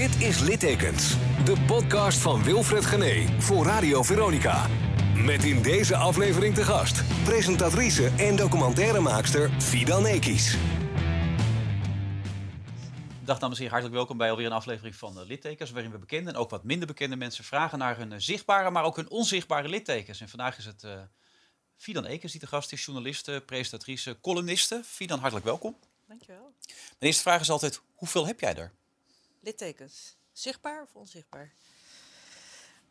Dit is Littekens, de podcast van Wilfred Gené voor Radio Veronica. Met in deze aflevering te gast presentatrice en documentairemaakster Fidan Ekis. Dag dames en heren, hartelijk welkom bij alweer een aflevering van uh, Littekens, waarin we bekende en ook wat minder bekende mensen vragen naar hun uh, zichtbare, maar ook hun onzichtbare littekens. En vandaag is het uh, Fidan Ekers die de gast is, journaliste, presentatrice, columniste. Fidan, hartelijk welkom. Dankjewel. Mijn eerste vraag is altijd, hoeveel heb jij er? Littekens. Zichtbaar of onzichtbaar?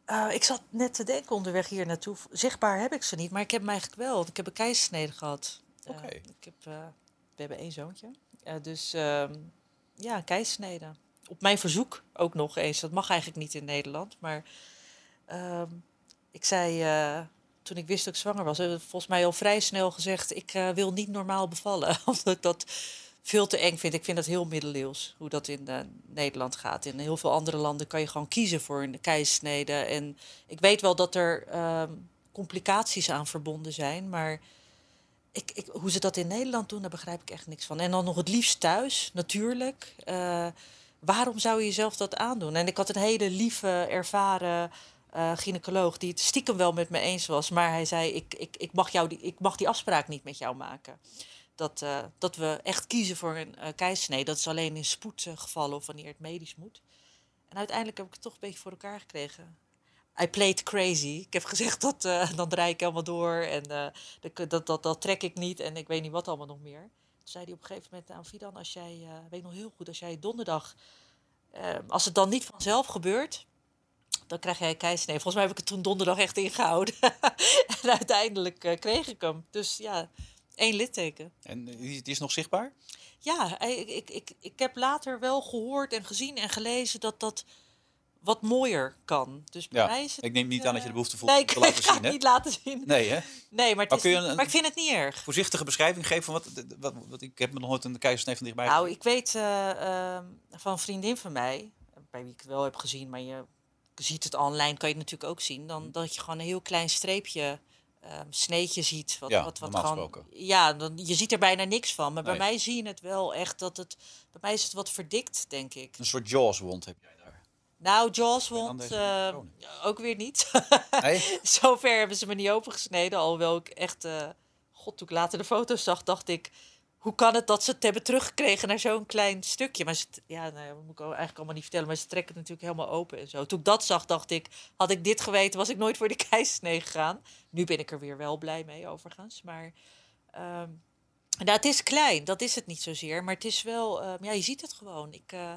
Uh, ik zat net te denken onderweg hier naartoe. Zichtbaar heb ik ze niet, maar ik heb hem eigenlijk wel. Ik heb een keisnede gehad. Oké. Okay. Uh, ik heb, uh, we hebben één zoontje. dus ehm, ja, een keisnede. Op mijn verzoek ook nog eens. Dat mag eigenlijk niet in Nederland. Maar ehm, ik zei, toen ik wist dat ik zwanger was, volgens mij al vrij snel gezegd... ik wil niet normaal bevallen. Omdat ik dat veel te eng vind. Ik vind dat heel middeleeuws, hoe dat in uh, Nederland gaat. In heel veel andere landen kan je gewoon kiezen voor een keisnede. En ik weet wel dat er uh, complicaties aan verbonden zijn, maar ik, ik, hoe ze dat in Nederland doen, daar begrijp ik echt niks van. En dan nog het liefst thuis, natuurlijk. Uh, waarom zou je jezelf dat aandoen? En ik had een hele lieve, ervaren uh, gynaecoloog die het stiekem wel met me eens was, maar hij zei: ik, ik, ik, mag jou die, ik mag die afspraak niet met jou maken dat, uh, dat we echt kiezen voor een uh. Dat is alleen in spoedgevallen of wanneer het medisch moet. En uiteindelijk heb ik het toch een beetje voor elkaar gekregen. I played crazy. Ik heb gezegd dat uh, dan draai ik helemaal door en dat, dat, dat, dat trek ik niet en ik weet niet wat allemaal nog meer. Toen zei hij op een gegeven moment aan Fidan, als jij, weet nog heel goed, als jij donderdag, als het dan niet vanzelf gebeurt, dan krijg jij keisnee. Volgens mij heb ik het toen donderdag echt ingehouden. en uiteindelijk kreeg ik hem. Dus ja, Eén litteken. En die is nog zichtbaar? Ja, ik, ik, ik, ik heb later wel gehoord en gezien en gelezen dat dat wat mooier kan. Dus bij ja, mij is het, ik neem niet aan dat je de behoefte voelt nee, te ik, laten zien. hè? niet laten zien. Nee, hè? Nee, maar, het is niet- een- maar ik vind het niet erg. Voorzichtige beschrijving geven van wat, wat, wat, ik heb me nog nooit een keizersnee van dichtbij Nou, ik weet eh, ehm, van een vriendin van mij, bij wie ik het wel heb gezien, maar je ziet het online, kan je het natuurlijk ook zien, Hm. dan dat je gewoon een heel klein streepje, ehm, sneetje ziet. Wat, Ja, wat, wat gewoon, gesproken. Ja, dan, je ziet er bijna niks van. Maar bij mij zie je het wel echt dat het, bij mij is het wat verdikt, denk ik. Een soort Jaws-wond heb jij daar. Nou, Jaws wond eh, microfoon. ook weer niet. Nee? Zover hebben ze me niet opengesneden. Alhoewel ik echt... eh, God, toen ik later de foto's zag, dacht ik... Hoe kan het dat ze het hebben teruggekregen naar zo'n klein stukje? Maar ze, ja, nou ja, dat moet ik eigenlijk allemaal niet vertellen. Maar ze trekken het natuurlijk helemaal open en zo. Toen ik dat zag, dacht ik... Had ik dit geweten, was ik nooit voor de keizersnee gegaan. Nu ben ik er weer wel blij mee, overigens. Maar... ehm, nou, het is klein, dat is het niet zozeer. Maar het is wel... ehm, ja, je ziet het gewoon. Ik... eh,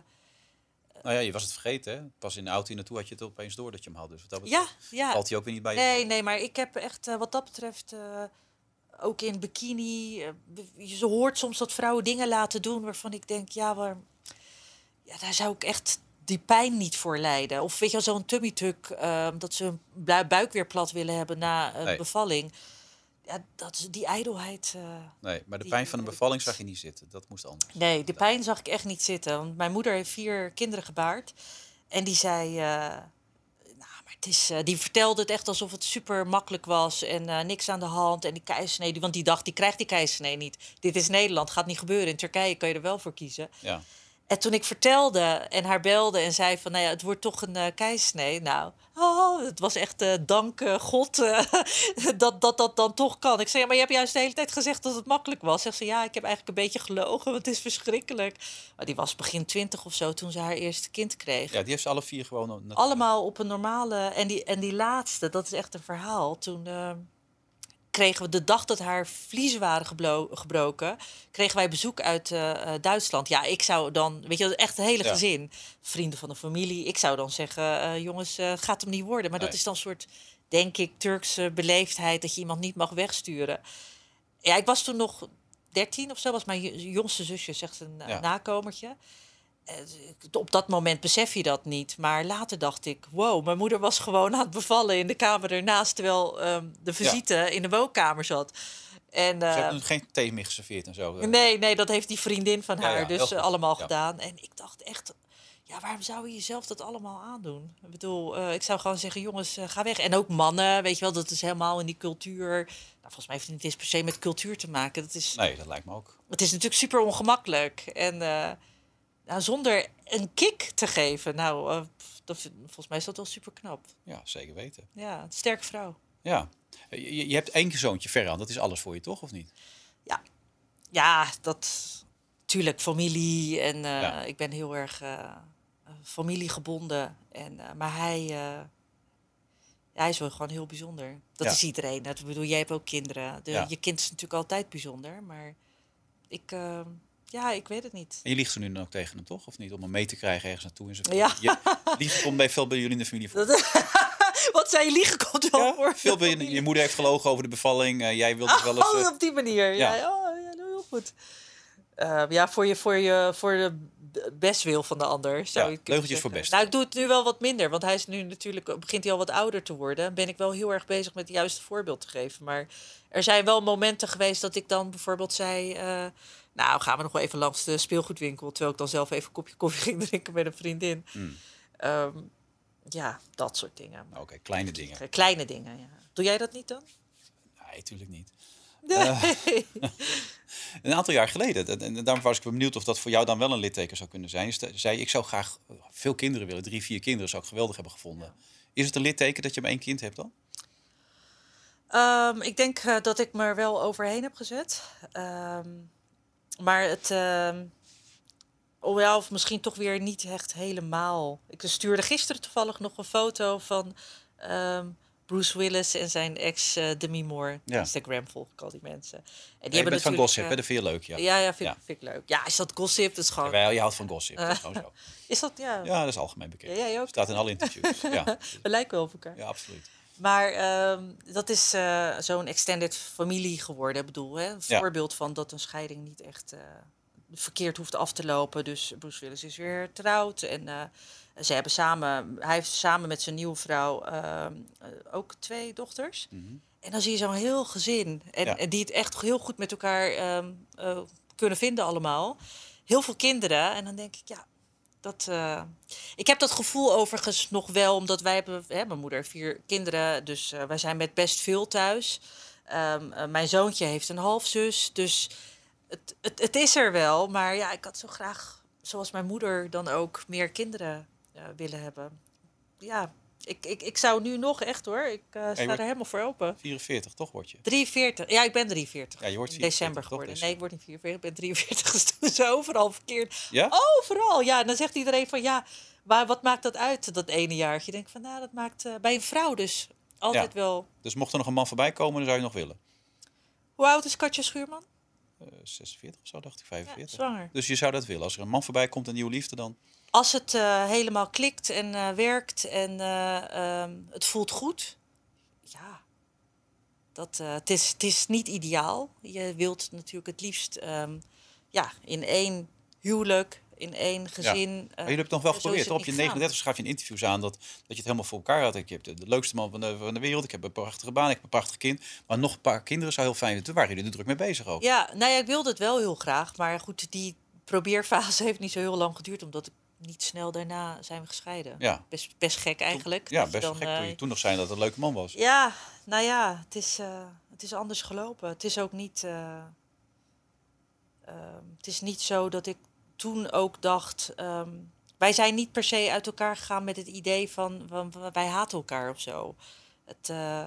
Nou ja, je was het vergeten, hè? Pas in de auto hier naartoe had je het opeens door dat je hem had. Dus wat dat ja, betreft ja. valt hij ook weer niet bij je. Nee, nee, maar ik heb echt eh, wat dat betreft eh, ook in bikini. eh, je hoort soms dat vrouwen dingen laten doen waarvan ik denk, ja, waar, ja daar zou ik echt die pijn niet voor lijden. Of weet je wel, zo'n tummy tuck, eh, dat ze hun bui- buik weer plat willen hebben na een Nee. bevalling. Ja, dat is die ijdelheid. eh, Nee, maar de pijn van een bevalling zag je niet zitten. Dat moest anders. Nee, de pijn zag ik echt niet zitten. Want mijn moeder heeft vier kinderen gebaard. En die zei. eh, eh, die vertelde het echt alsof het super makkelijk was. En eh, niks aan de hand. En die keizersnee. Want die dacht, die krijgt die keizersnee niet. Dit is Nederland, gaat niet gebeuren. In Turkije kan je er wel voor kiezen. Ja. En toen ik vertelde en haar belde en zei van, nou ja, het wordt toch een uh, keizersnee. Nou, oh, het was echt eh, dank eh, God eh, dat, dat dat dan toch kan. Ik zei, ja, maar je hebt juist de hele tijd gezegd dat het makkelijk was. Zegt ze, ja, ik heb eigenlijk een beetje gelogen, want het is verschrikkelijk. Maar die was begin twintig of zo toen ze haar eerste kind kreeg. ja, die heeft ze alle vier gewoon... natuurlijk. Allemaal op een normale. En die, en die laatste, dat is echt een verhaal. Toen eh, kregen we de dag dat haar vliezen waren gebroken, kregen wij bezoek uit eh, eh, Duitsland. Ja, ik zou dan, weet je, echt het hele Ja. gezin, vrienden van de familie. Ik zou dan zeggen, eh, jongens, eh, gaat hem niet worden. Maar dat is dan een soort, denk ik, Turkse beleefdheid dat je iemand niet mag wegsturen. Ja, ik was toen nog 13 of zo, was mijn jongste zusje, zegt een Ja. nakomertje. Eh, Op dat moment besef je dat niet. Maar later dacht ik, wow, mijn moeder was gewoon aan het bevallen in de kamer ernaast, terwijl ehm, de visite in de woonkamer zat. En, Ze eh, hebben geen thee meer geserveerd en zo. eh. nee, nee, dat heeft die vriendin van haar ja, dus allemaal gedaan. En ik dacht echt, ja, waarom zou je jezelf dat allemaal aandoen? Ik bedoel, ik zou gewoon zeggen, jongens, ga weg. En ook mannen, weet je wel, dat is helemaal in die cultuur. Nou, volgens mij heeft het niet eens per se met cultuur te maken. Dat is, Nee, dat lijkt me ook. het is natuurlijk super ongemakkelijk. En nou, zonder een kick te geven. Nou, eh, dat, volgens mij is dat wel super knap. Ja, zeker weten. Ja, een sterke vrouw. Ja. Je, je hebt één zoontje, Ferran. Dat is alles voor je, toch? Of niet? Ja, dat tuurlijk familie en eh, Ja. ik ben heel erg eh, familiegebonden. En, eh, maar hij, eh, hij is wel gewoon heel bijzonder. Dat Ja. is iedereen. Dat, bedoel, jij hebt ook kinderen. De, Ja. Je kind is natuurlijk altijd bijzonder, maar ik, eh, ja, ik weet het niet. En je liegt ze nu dan ook tegen hem, toch? Of niet? Om hem mee te krijgen ergens naartoe. En zo. Ja. Je, liegen komt bij veel bij jullie in de familie voor. Dat, wat zei je liegen komt wel Ja, voor. veel bij je, je moeder heeft gelogen over de bevalling. eh, jij wilde wel eens... Oh, eh, op die manier. Ja, Ja. oh, ja heel goed. Eh, ja, voor, je, voor, je, voor de bestwil van de ander. Zou Ja, het leugentjes voor best. Nou, ik doe het nu wel wat minder, want hij is nu natuurlijk, begint hij al wat ouder te worden. Ben ik wel heel erg bezig met het juiste voorbeeld te geven. Maar er zijn wel momenten geweest dat ik dan bijvoorbeeld zei. eh, nou, gaan we nog wel even langs de speelgoedwinkel. Terwijl ik dan zelf even een kopje koffie ging drinken met een vriendin. Hmm. Ehm, ja, dat soort dingen. Oké, kleine dingen. Kleine dingen, ja. Doe jij dat niet dan? Nee, natuurlijk niet. Nee. Een aantal jaar geleden, en- en daarom was ik benieuwd of dat voor jou dan wel een litteken zou kunnen zijn. Is de- zei ik zou graag veel kinderen willen, drie, vier kinderen zou ik geweldig hebben gevonden. Is het een litteken dat je maar één kind hebt dan? Ehm, ik denk eh, dat ik me er wel overheen heb gezet. Ehm, maar het. oh ja, of misschien toch weer niet echt helemaal. Ik stuurde gisteren toevallig nog een foto van ehm, Bruce Willis en zijn ex eh, Demi Moore. Ja. Instagram volg ik al die mensen. En die je hebben bent van natuurlijk, gossip, eh, hè? dat vind je leuk. Ja. Ja, ja, vind, Ja. vind ik leuk. Ja, is dat gossip? Dat is gewoon. Jawel, je houdt van gossip, dat is gewoon zo. Is dat ja? Ja, dat is algemeen bekend. Ja, jij ook. Staat in alle interviews. Ja, We lijken wel op elkaar. ja absoluut. Maar ehm, dat is eh, zo'n extended familie geworden. Ik bedoel, hè? een Ja. voorbeeld van dat een scheiding niet echt eh, verkeerd hoeft af te lopen. Dus Bruce Willis is weer getrouwd. En eh, ze hebben samen, hij heeft samen met zijn nieuwe vrouw ehm, eh, ook twee dochters. Mhm. En dan zie je zo'n heel gezin. En, Ja. en die het echt heel goed met elkaar ehm, eh, kunnen vinden allemaal. Heel veel kinderen. En dan denk ik, ja, dat... eh, Ik heb dat gevoel overigens nog wel, omdat wij hebben... Hè, mijn moeder vier kinderen, dus eh, wij zijn met best veel thuis. Ehm, eh, mijn zoontje heeft een halfzus, dus het, het, het is er wel. Maar ja, ik had zo graag, zoals mijn moeder dan ook, meer kinderen willen hebben. Ja, ik, ik, ik zou nu nog echt hoor, ik eh, sta wordt- er helemaal voor open. 44, toch word je? 43. Ja, ik ben 43. Ja, je wordt in 44, december geworden. Nee, ik word niet 44. Ik ben 43. Dus toen overal verkeerd. Ja? Overal. Ja, en dan zegt iedereen van ja, maar wat maakt dat uit, dat ene jaartje? Ik denk van nou, dat maakt eh, bij een vrouw dus altijd Ja. wel. Dus mocht er nog een man voorbij komen, dan zou je nog willen. Hoe oud is Katja Schuurman? Eh, 46 of zo, dacht ik, Ja, 45. zwanger. Dus je zou dat willen. Als er een man voorbij komt, een nieuwe liefde, dan... Als het eh, helemaal klikt en eh, werkt en eh, ehm, het voelt goed, ja. Dat, het, is, het is niet ideaal. Je wilt natuurlijk het liefst ehm, ja, in één huwelijk, in één gezin. Maar eh, jullie hebben het nog wel geprobeerd. Op je niet gegaan. 39 schrijf je in interviews aan dat, dat je het helemaal voor elkaar had. Ik heb de, de leukste man van de, van de wereld. Ik heb een prachtige baan. Ik heb een prachtig kind. Maar nog een paar kinderen zou heel fijn zijn. Toen waren jullie er druk mee bezig ook. Ja, nou ja, ik wilde het wel heel graag. Maar goed, die probeerfase heeft niet zo heel lang geduurd. Omdat ik niet snel daarna zijn we gescheiden. Ja. Best, best gek eigenlijk. Ja, best dan, gek. Toen eh, je toen nog zei dat het een leuke man was. Ja, nou ja, het is, eh, het is anders gelopen. Het is ook niet. eh, ehm, het is niet zo dat ik toen ook dacht. ehm, wij zijn niet per se uit elkaar gegaan met het idee van, van wij haten elkaar of zo. Het, eh,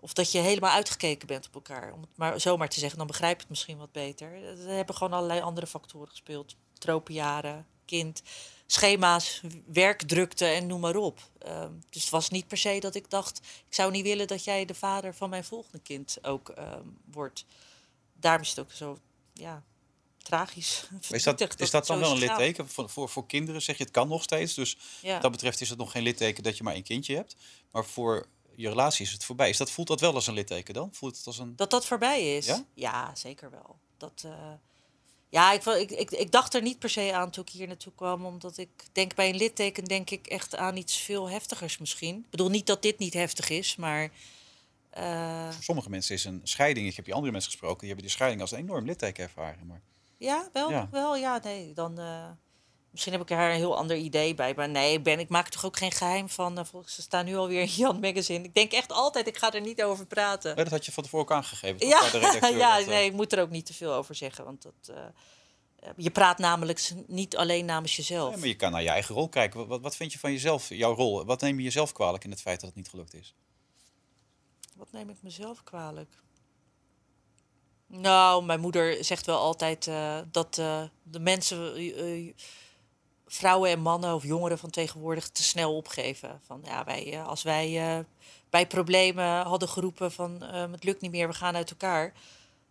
of dat je helemaal uitgekeken bent op elkaar. Om het maar zomaar te zeggen, dan begrijp je het misschien wat beter. Er hebben gewoon allerlei andere factoren gespeeld. Tropenjaren, kind, schema's, werkdrukte en noem maar op. Ehm, dus het was niet per se dat ik dacht, ik zou niet willen dat jij de vader van mijn volgende kind ook ehm, wordt. Daarom is het ook zo, ja, tragisch. Is verdrietig dat, is dat dan wel een litteken voor, voor, voor kinderen? Zeg je het kan nog steeds. Dus Ja. wat dat betreft is het nog geen litteken dat je maar één kindje hebt. Maar voor je relatie is het voorbij. Is dat, voelt dat wel als een litteken dan? Voelt het als een... Dat dat voorbij is? Ja? zeker wel. Dat, eh, ja, ik, ik, ik, ik dacht er niet per se aan toen ik hier naartoe kwam. Omdat ik denk bij een litteken denk ik echt aan iets veel heftigers misschien. Ik bedoel niet dat dit niet heftig is, maar... eh, Voor sommige mensen is een scheiding. Ik heb je andere mensen gesproken. Die hebben die scheiding als een enorm litteken ervaren. Maar ja, wel, Ja. wel, ja, nee. Dan, eh, misschien heb ik er een heel ander idee bij. Maar nee, ik, ben, ik maak er toch ook geen geheim van. Uh, volgens ze staan nu alweer in Jan Magazine. Ik denk echt altijd, ik ga er niet over praten. Nee, dat had je van tevoren ook aangegeven. Ja, ja dat, eh, nee, ik moet er ook niet te veel over zeggen. Want dat, eh, Eh, Je praat namelijk niet alleen namens jezelf. Maar je kan naar je eigen rol kijken. Wat, wat vind je van jezelf, jouw rol? Wat neem je jezelf kwalijk in het feit dat het niet gelukt is? Wat neem ik mezelf kwalijk? Nou, mijn moeder zegt wel altijd eh, dat eh, de mensen, eh, eh, vrouwen en mannen of jongeren van tegenwoordig, te snel opgeven. Van ja, wij, eh, als wij eh, bij problemen hadden geroepen van eh, het lukt niet meer, we gaan uit elkaar.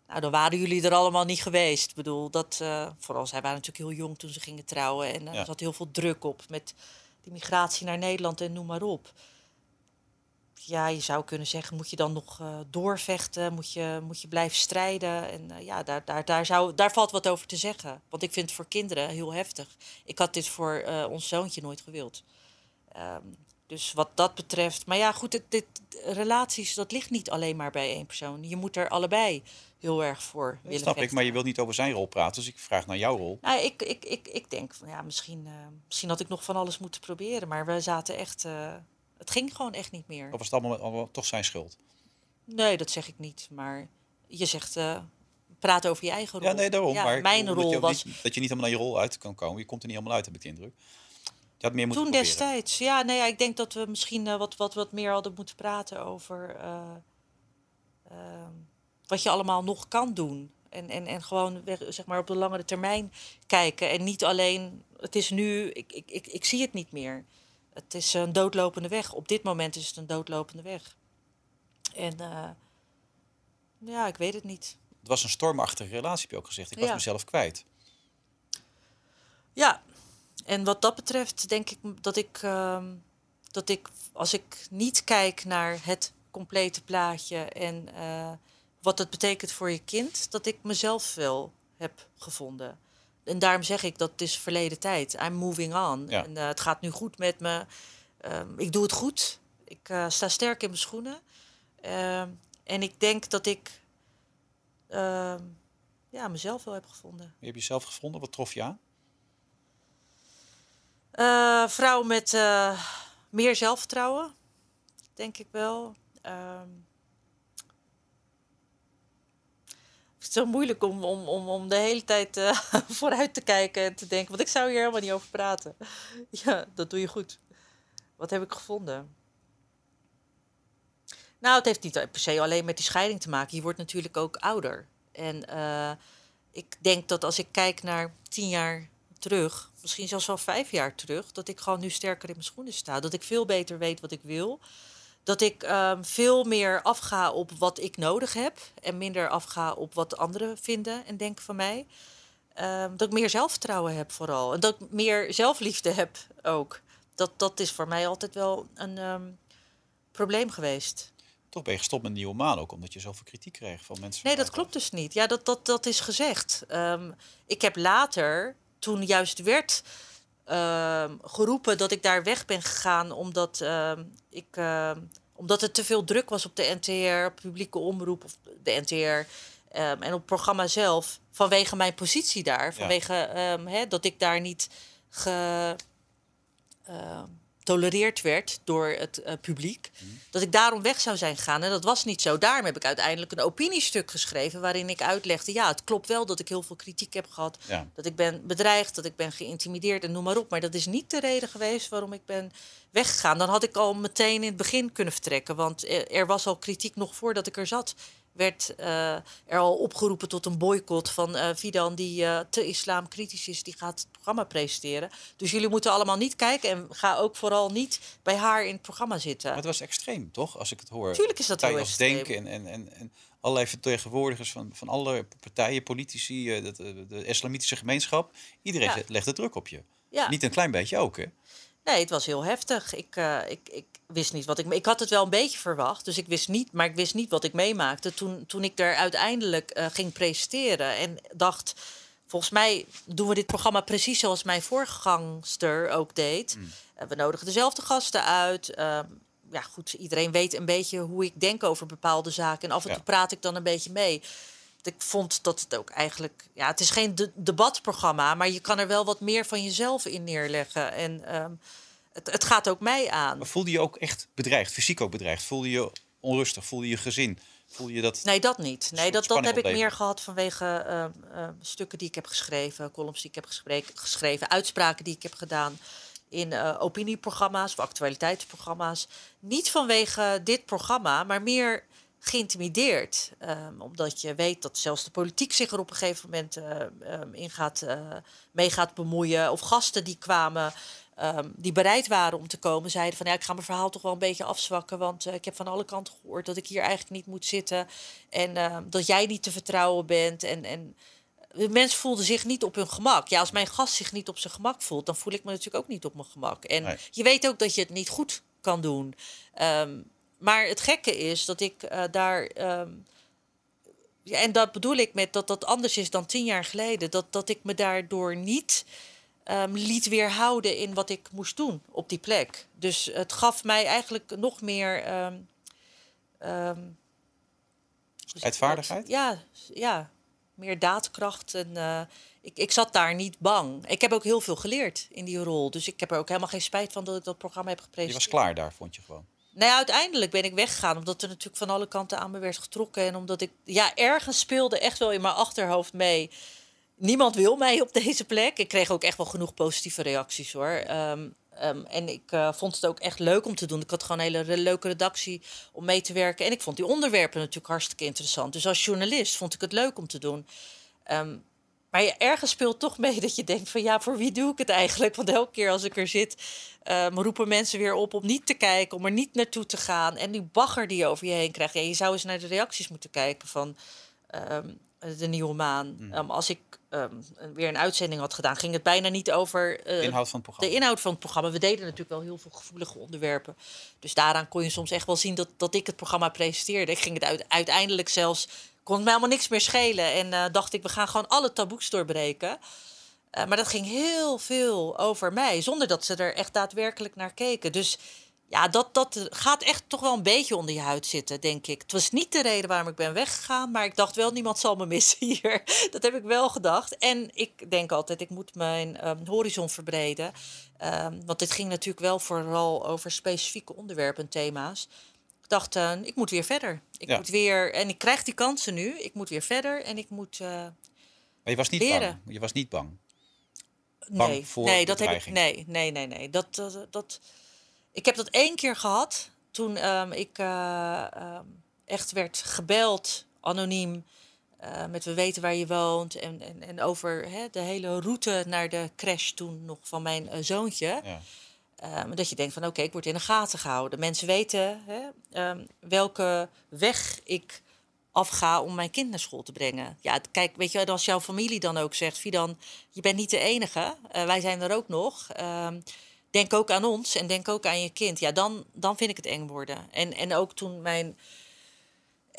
Nou, dan waren jullie er allemaal niet geweest. Ik bedoel, dat, eh, vooral zij waren natuurlijk heel jong toen ze gingen trouwen. En Ja. er zat heel veel druk op met die migratie naar Nederland en noem maar op ja, je zou kunnen zeggen, moet je dan nog eh, doorvechten? Moet je, moet je blijven strijden? En eh, ja, daar, daar, daar, zou, daar valt wat over te zeggen. Want ik vind het voor kinderen heel heftig. Ik had dit voor eh, ons zoontje nooit gewild. Ehm, dus wat dat betreft. Maar ja, goed, dit, relaties, dat ligt niet alleen maar bij één persoon. Je moet er allebei heel erg voor Dat willen snap ik, maar je wilt niet over zijn rol praten. Dus ik vraag naar jouw rol. Nou, ik, ik, ik, ik denk van ja, misschien, misschien had ik nog van alles moeten proberen. Maar we zaten echt. Het ging gewoon echt niet meer. Of was het allemaal, allemaal toch zijn schuld? Nee, dat zeg ik niet. Maar je zegt, eh, praat over je eigen rol. Ja, nee, daarom. Ja, maar mijn rol je was Niet, dat je niet helemaal naar je rol uit kan komen. Je komt er niet helemaal uit, heb ik de indruk. Je had meer moeten toen proberen. destijds. Ja, nee, ja, ik denk dat we misschien eh, wat, wat, wat meer hadden moeten praten over eh, ehm, wat je allemaal nog kan doen. En, en, en gewoon zeg maar, op de langere termijn kijken. En niet alleen, het is nu, ik, ik, ik, ik zie het niet meer. Het is een doodlopende weg. Op dit moment is het een doodlopende weg. En eh, ja, ik weet het niet. Het was een stormachtige relatie, heb je ook gezegd. Ik was Ja. mezelf kwijt. Ja, en wat dat betreft denk ik dat ik, ehm, dat ik als ik niet kijk naar het complete plaatje en eh, wat het betekent voor je kind, dat ik mezelf wel heb gevonden. En daarom zeg ik dat het is verleden tijd. I'm moving on. Ja. En eh, het gaat nu goed met me. Ehm, ik doe het goed. Ik eh, sta sterk in mijn schoenen. Ehm, en ik denk dat ik ehm, ja, mezelf wel heb gevonden. Je hebt jezelf gevonden. Wat trof je aan? Eh vrouw met meer zelfvertrouwen, denk ik wel het is zo moeilijk om, om, om, om de hele tijd eh, vooruit te kijken en te denken. Want ik zou hier helemaal niet over praten. Ja, dat doe je goed. Wat heb ik gevonden? Nou, het heeft niet per se alleen met die scheiding te maken. Je wordt natuurlijk ook ouder. En eh, ik denk dat als ik kijk naar tien jaar terug, misschien zelfs wel vijf jaar terug, dat ik gewoon nu sterker in mijn schoenen sta. Dat ik veel beter weet wat ik wil. Dat ik ehm, veel meer afga op wat ik nodig heb en minder afga op wat anderen vinden en denken van mij. Ehm, dat ik meer zelfvertrouwen heb vooral. En dat ik meer zelfliefde heb ook. Dat, dat is voor mij altijd wel een ehm, probleem geweest. Toch ben je gestopt met Nieuwe Maan ook, omdat je zoveel kritiek kreeg van mensen. Nee, dat klopt dus niet. Ja, dat, dat, dat is gezegd. Ik heb later, toen juist werd ehm, geroepen dat ik daar weg ben gegaan omdat, ehm, ik, ehm, omdat het te veel druk was op de NTR, publieke omroep of de NTR. en op het programma zelf, vanwege mijn positie daar, vanwege dat ik daar niet ge, ehm, tolereerd werd door het eh, publiek. Dat ik daarom weg zou zijn gegaan. En dat was niet zo. Daarom heb ik uiteindelijk een opiniestuk geschreven. waarin ik uitlegde: ja, het klopt wel dat ik heel veel kritiek heb gehad. Ja. Dat ik ben bedreigd, dat ik ben geïntimideerd en noem maar op. Maar dat is niet de reden geweest waarom ik ben weggegaan. Dan had ik al meteen in het begin kunnen vertrekken. Want er er was al kritiek nog voordat ik er zat. Werd eh, er al opgeroepen tot een boycott van eh Fidan, die eh, te islamkritisch is, die gaat het programma presenteren. Dus jullie moeten allemaal niet kijken en ga ook vooral niet bij haar in het programma zitten. Maar het was extreem, toch? Als ik het hoor. Tuurlijk is dat heel extreem. Denken en, en, en, en allerlei vertegenwoordigers van, van alle partijen, politici, eh, de, de islamitische gemeenschap. Iedereen Ja. zet- legde druk op je. Ja. Niet een klein beetje ook, hè? Nee, het was heel heftig. Ik, eh, ik, ik wist niet wat ik. Ik had het wel een beetje verwacht, dus ik wist niet, maar ik wist niet wat ik meemaakte toen, toen ik er uiteindelijk eh, ging presenteren en dacht. Volgens mij doen we dit programma precies zoals mijn voorgangster ook deed. Eh, we nodigen dezelfde gasten uit. Ehm, ja, goed, iedereen weet een beetje hoe ik denk over bepaalde zaken. En af en Ja. toe praat ik dan een beetje mee. Ik vond dat het ook eigenlijk... Ja, het is geen de- debatprogramma, maar je kan er wel wat meer van jezelf in neerleggen. En ehm, het, het gaat ook mij aan. Maar voelde je ook echt bedreigd, fysiek ook bedreigd? Voelde je onrustig? Voelde je gezin Voel je dat? Nee, dat niet. Nee, dat, dat heb ik meer gehad vanwege ehm, ehm, stukken die ik heb geschreven, columns die ik heb geschreven, uitspraken die ik heb gedaan in eh, opinieprogramma's of actualiteitsprogramma's. Niet vanwege dit programma, maar meer geïntimideerd. Ehm, omdat je weet dat zelfs de politiek zich er op een gegeven moment eh, ehm, in gaat, eh, mee gaat bemoeien. Of gasten die kwamen, ehm, die bereid waren om te komen, zeiden van ja, ik ga mijn verhaal toch wel een beetje afzwakken. Want eh, ik heb van alle kanten gehoord dat ik hier eigenlijk niet moet zitten. En dat jij niet te vertrouwen bent. En, en de mensen voelden zich niet op hun gemak. Ja, als mijn gast zich niet op zijn gemak voelt, dan voel ik me natuurlijk ook niet op mijn gemak. En Nee. je weet ook dat je het niet goed kan doen. Maar het gekke is dat ik eh, daar. ehm, ja, en dat bedoel ik met dat dat anders is dan tien jaar geleden. Dat, dat ik me daardoor niet ehm, liet weerhouden in wat ik moest doen op die plek. Dus het gaf mij eigenlijk nog meer. ehm, je? Strijdvaardigheid? Ja, ja, meer daadkracht. En, eh, ik, ik zat daar niet bang. Ik heb ook heel veel geleerd in die rol. Dus ik heb er ook helemaal geen spijt van dat ik dat programma heb Je gepresenteerd. was klaar daar, vond je gewoon. Nou uiteindelijk ben ik weggegaan omdat er natuurlijk van alle kanten aan me werd getrokken. En omdat ik, ja, ergens speelde echt wel in mijn achterhoofd mee. Niemand wil mij op deze plek. Ik kreeg ook echt wel genoeg positieve reacties hoor. Ehm, ehm, en ik eh, vond het ook echt leuk om te doen. Ik had gewoon een hele leuke redactie om mee te werken. En ik vond die onderwerpen natuurlijk hartstikke interessant. Dus als journalist vond ik het leuk om te doen. Ehm, maar je ergens speelt toch mee dat je denkt van ja, voor wie doe ik het eigenlijk? Want elke keer als ik er zit, ehm, roepen mensen weer op om niet te kijken, om er niet naartoe te gaan. En die bagger die je over je heen krijgt. Ja, je zou eens naar de reacties moeten kijken van ehm, de Nieuwe Maan. Mm. Ehm, als ik weer een uitzending had gedaan, ging het bijna niet over eh, De inhoud van het de programma. inhoud van het programma. We deden natuurlijk wel heel veel gevoelige onderwerpen. Dus daaraan kon je soms echt wel zien dat, dat ik het programma presenteerde. Ik ging het uit, uiteindelijk zelfs, kon me helemaal niks meer schelen. En eh, dacht ik, we gaan gewoon alle taboes doorbreken. Eh, maar dat ging heel veel over mij, zonder dat ze er echt daadwerkelijk naar keken. Dus ja, dat, dat gaat echt toch wel een beetje onder je huid zitten, denk ik. Het was niet de reden waarom ik ben weggegaan, maar ik dacht wel, niemand zal me missen hier. Dat heb ik wel gedacht. En ik denk altijd, ik moet mijn ehm, horizon verbreden. Ehm, want dit ging natuurlijk wel vooral over specifieke onderwerpen en thema's. Dacht, eh, ik moet weer verder. Ik Ja. moet weer, en ik krijg die kansen nu. Ik moet weer verder en ik moet... eh, Maar je was niet leren. bang. Je was niet bang. Bang nee, voor nee, dat heb ik. Nee, nee, nee, nee. Dat, dat, dat, ik heb dat één keer gehad. Toen ehm, ik eh, ehm, echt werd gebeld, anoniem. met we weten waar je woont. En, en, en over hè, de hele route naar de crash toen nog van mijn zoontje. Ja. Ehm, dat je denkt van oké, ik word in de gaten gehouden. Mensen weten hè, ehm, welke weg ik afga om mijn kind naar school te brengen. Ja, kijk, weet je, als jouw familie dan ook zegt, Fidan, je bent niet de enige. eh, wij zijn er ook nog. Ehm, denk ook aan ons en denk ook aan je kind. Ja, dan, dan vind ik het eng worden. En, en ook toen mijn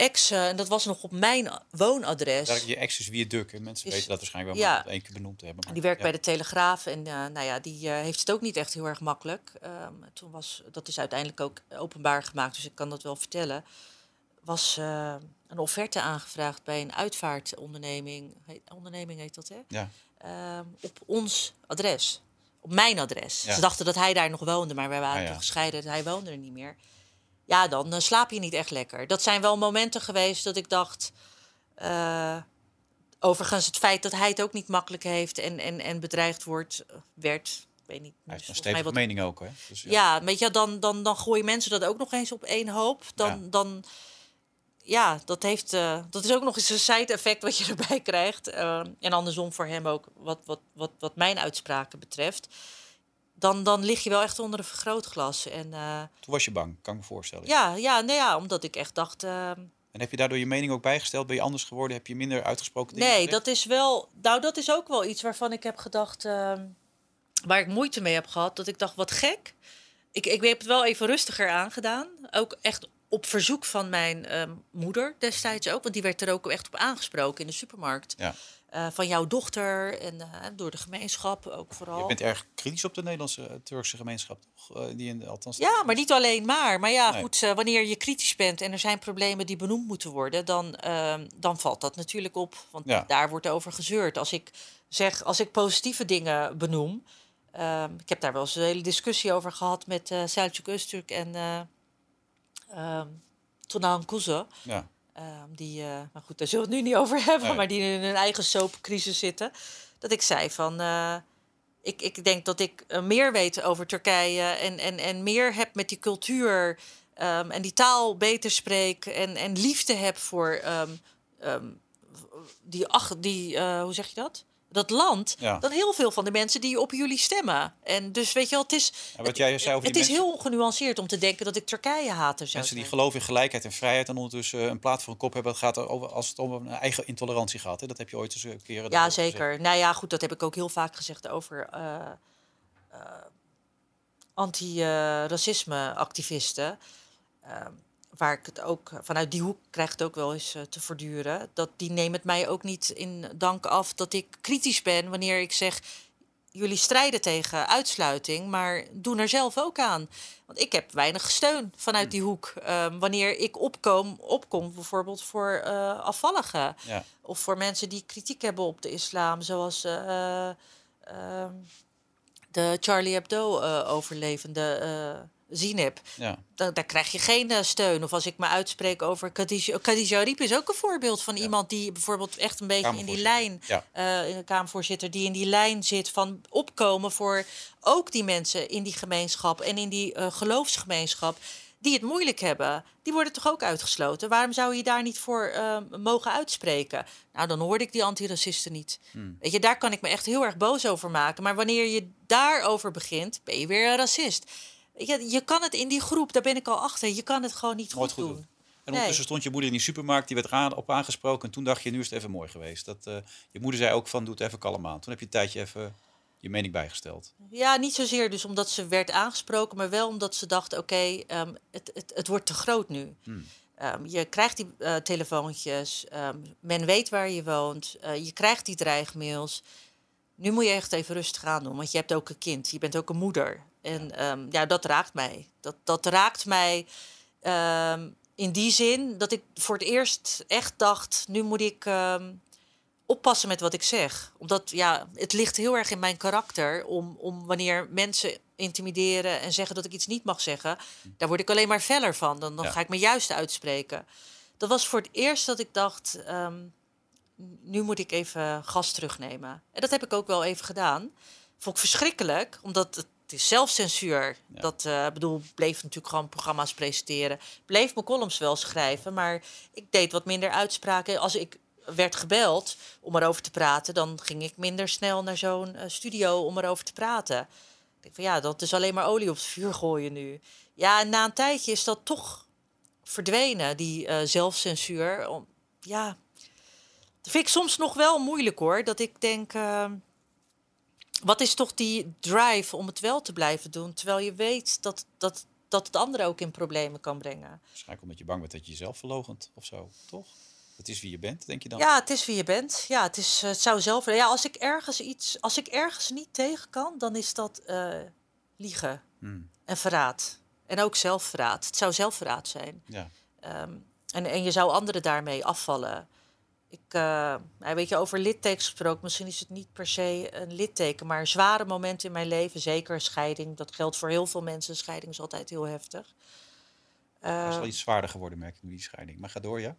ex, eh, en dat was nog op mijn woonadres. Daar je ex is wie Duk. en Mensen Is- weten dat waarschijnlijk wel, ja. maar één keer benoemd te hebben. maar- Die werkt ja. bij de Telegraaf en eh, nou ja, die eh, heeft het ook niet echt heel erg makkelijk. Ehm, toen was, dat is uiteindelijk ook openbaar gemaakt, dus ik kan dat wel vertellen. Was eh, een offerte aangevraagd bij een uitvaartonderneming. Heet, onderneming heet dat, hè? Ja. Ehm, op ons adres. Op mijn adres. Ja. Ze dachten dat hij daar nog woonde, maar wij waren Ah, toen gescheiden. dus Hij woonde er niet meer. Ja, dan eh, slaap je niet echt lekker. Dat zijn wel momenten geweest dat ik dacht... eh, overigens, het feit dat hij het ook niet makkelijk heeft... en, en, en bedreigd wordt, eh, werd... Ik weet niet, Hij heeft een stevige wat mening ook, hè? Dus, ja, weet je, dan, dan, dan gooien mensen dat ook nog eens op één hoop. Dan, Ja. dan ja, dat, heeft, dat is ook nog eens een side-effect wat je erbij krijgt. En andersom voor hem ook, wat, wat, wat, wat mijn uitspraken betreft. Dan, dan lig je wel echt onder een vergrootglas. En eh, Toen was je bang, kan ik me voorstellen. ja, ja, nee, ja, omdat ik echt dacht... eh, En heb je daardoor je mening ook bijgesteld? Ben je anders geworden? Heb je minder uitgesproken dingen Nee, gezegd? dat is wel. Nou, dat is ook wel iets waarvan ik heb gedacht. ehm, waar ik moeite mee heb gehad. Dat ik dacht, wat gek. Ik, ik heb het wel even rustiger aangedaan. Ook echt op verzoek van mijn ehm, moeder destijds ook. Want die werd er ook echt op aangesproken in de supermarkt. Ja. Eh, van jouw dochter en eh, door de gemeenschap ook vooral. Je bent erg kritisch op de Nederlandse eh, Turkse gemeenschap, toch? Die in, althans, Ja, maar niet alleen maar. Maar ja, Nee. goed, wanneer je kritisch bent en er zijn problemen die benoemd moeten worden, dan, dan valt dat natuurlijk op. Want Ja. daar wordt over gezeurd. Als ik zeg, als ik positieve dingen benoem. ehm, ik heb daar wel eens een hele discussie over gehad met eh Selçuk Öztürk en eh ehm Tunan Kuzu. Ja. Ehm, die, uh, maar goed, daar zullen we het nu niet over hebben, Nee. maar die in hun eigen soapcrisis zitten. Dat ik zei van, eh, ik, ik denk dat ik eh, meer weet over Turkije en, en, en meer heb met die cultuur ehm, en die taal beter spreek en, en liefde heb voor ehm, die, ach, die eh, hoe zeg je dat? Dat land, Ja. dan heel veel van de mensen die op jullie stemmen. En dus weet je wel, het is, En wat jij zei over het die is mensen, heel genuanceerd om te denken dat ik Turkije zou mensen die zijn. geloven in gelijkheid en vrijheid en ondertussen een plaat voor een kop hebben, het gaat er over als het om een eigen intolerantie gaat. Hè? Dat heb je ooit eens een keer. Ja, gezegd. zeker. Nou ja, goed, dat heb ik ook heel vaak gezegd over eh, eh, anti-racisme-activisten. Ehm, waar ik het ook vanuit die hoek krijg het ook wel eens eh, te voortduren. Dat die nemen het mij ook niet in dank af dat ik kritisch ben wanneer ik zeg. Jullie strijden tegen uitsluiting, maar doen er zelf ook aan. Want ik heb weinig steun vanuit die hoek. Ehm, wanneer ik opkom, opkom bijvoorbeeld voor eh, afvalligen. Ja. Of voor mensen die kritiek hebben op de islam, zoals eh, ehm, de Charlie Hebdo-overlevende eh Zineb. Ja. Da- daar krijg je geen eh, steun. Of als ik me uitspreek over Khadija, Khadija Ariep is ook een voorbeeld van iemand die bijvoorbeeld echt een beetje in die lijn, Ja. in de Kamervoorzitter, die in die lijn zit van opkomen voor ook die mensen in die gemeenschap en in die eh, geloofsgemeenschap die het moeilijk hebben. Die worden toch ook uitgesloten? Waarom zou je daar niet voor mogen uitspreken? Nou, dan hoorde ik die antiracisten niet. Weet je, daar kan ik me echt heel erg boos over maken. Maar wanneer je daarover begint, ben je weer een racist. Je, je kan het in die groep, daar ben ik al achter. Je kan het gewoon niet Nooit goed, goed doen. doen. En ondertussen stond je moeder in die supermarkt, die werd op aangesproken. En toen dacht je, nu is het even mooi geweest. Dat, eh, je moeder zei ook van, doe het even kalm aan. Toen heb je een tijdje even je mening bijgesteld. Ja, niet zozeer dus omdat ze werd aangesproken, maar wel omdat ze dacht: oké, ehm, het, het, het wordt te groot nu. Ehm, je krijgt die eh, telefoontjes, ehm, men weet waar je woont, eh, je krijgt die dreigmails. Nu moet je echt even rustig aan doen, want je hebt ook een kind, je bent ook een moeder. En ehm, ja, dat raakt mij. Dat, dat raakt mij ehm, in die zin dat ik voor het eerst echt dacht: nu moet ik. ehm, oppassen met wat ik zeg. Omdat ja, het ligt heel erg in mijn karakter om, om wanneer mensen intimideren en zeggen dat ik iets niet mag zeggen, daar word ik alleen maar feller van. Dan, dan Ja. ga ik me juist uitspreken. Dat was voor het eerst dat ik dacht, nu moet ik even gas terugnemen. En dat heb ik ook wel even gedaan. Vond ik verschrikkelijk, omdat het is zelfcensuur. Ja. Dat eh, bedoel, bleef natuurlijk gewoon programma's presenteren. Bleef mijn columns wel schrijven, maar ik deed wat minder uitspraken. Als ik werd gebeld om erover te praten, dan ging ik minder snel naar zo'n eh, studio om erover te praten. Ik denk van ja, dat is alleen maar olie op het vuur gooien nu. Ja, en na een tijdje is dat toch verdwenen, die eh, zelfcensuur. Om, ja, dat vind ik soms nog wel moeilijk hoor. Dat ik denk, eh, wat is toch die drive om het wel te blijven doen, terwijl je weet dat, dat, dat het anderen ook in problemen kan brengen. Waarschijnlijk omdat je bang bent dat je jezelf verlogent of zo, toch? Het is wie je bent, denk je dan? Ja, het is wie je bent. Ja, het, is, eh, het zou zelf. Ja, als ik ergens iets, als ik ergens niet tegen kan, dan is dat eh, liegen Hmm. en verraad. En ook zelfverraad. Het zou zelfverraad zijn. Ja. Ehm, en, en je zou anderen daarmee afvallen. Ik, eh, nou, weet je, over littekens gesproken, misschien is het niet per se een litteken, maar zware momenten in mijn leven, zeker scheiding. Dat geldt voor heel veel mensen. Scheiding is altijd heel heftig. Dat is Eh, wel iets zwaarder geworden, merk ik nu, die scheiding. Maar ga door, ja?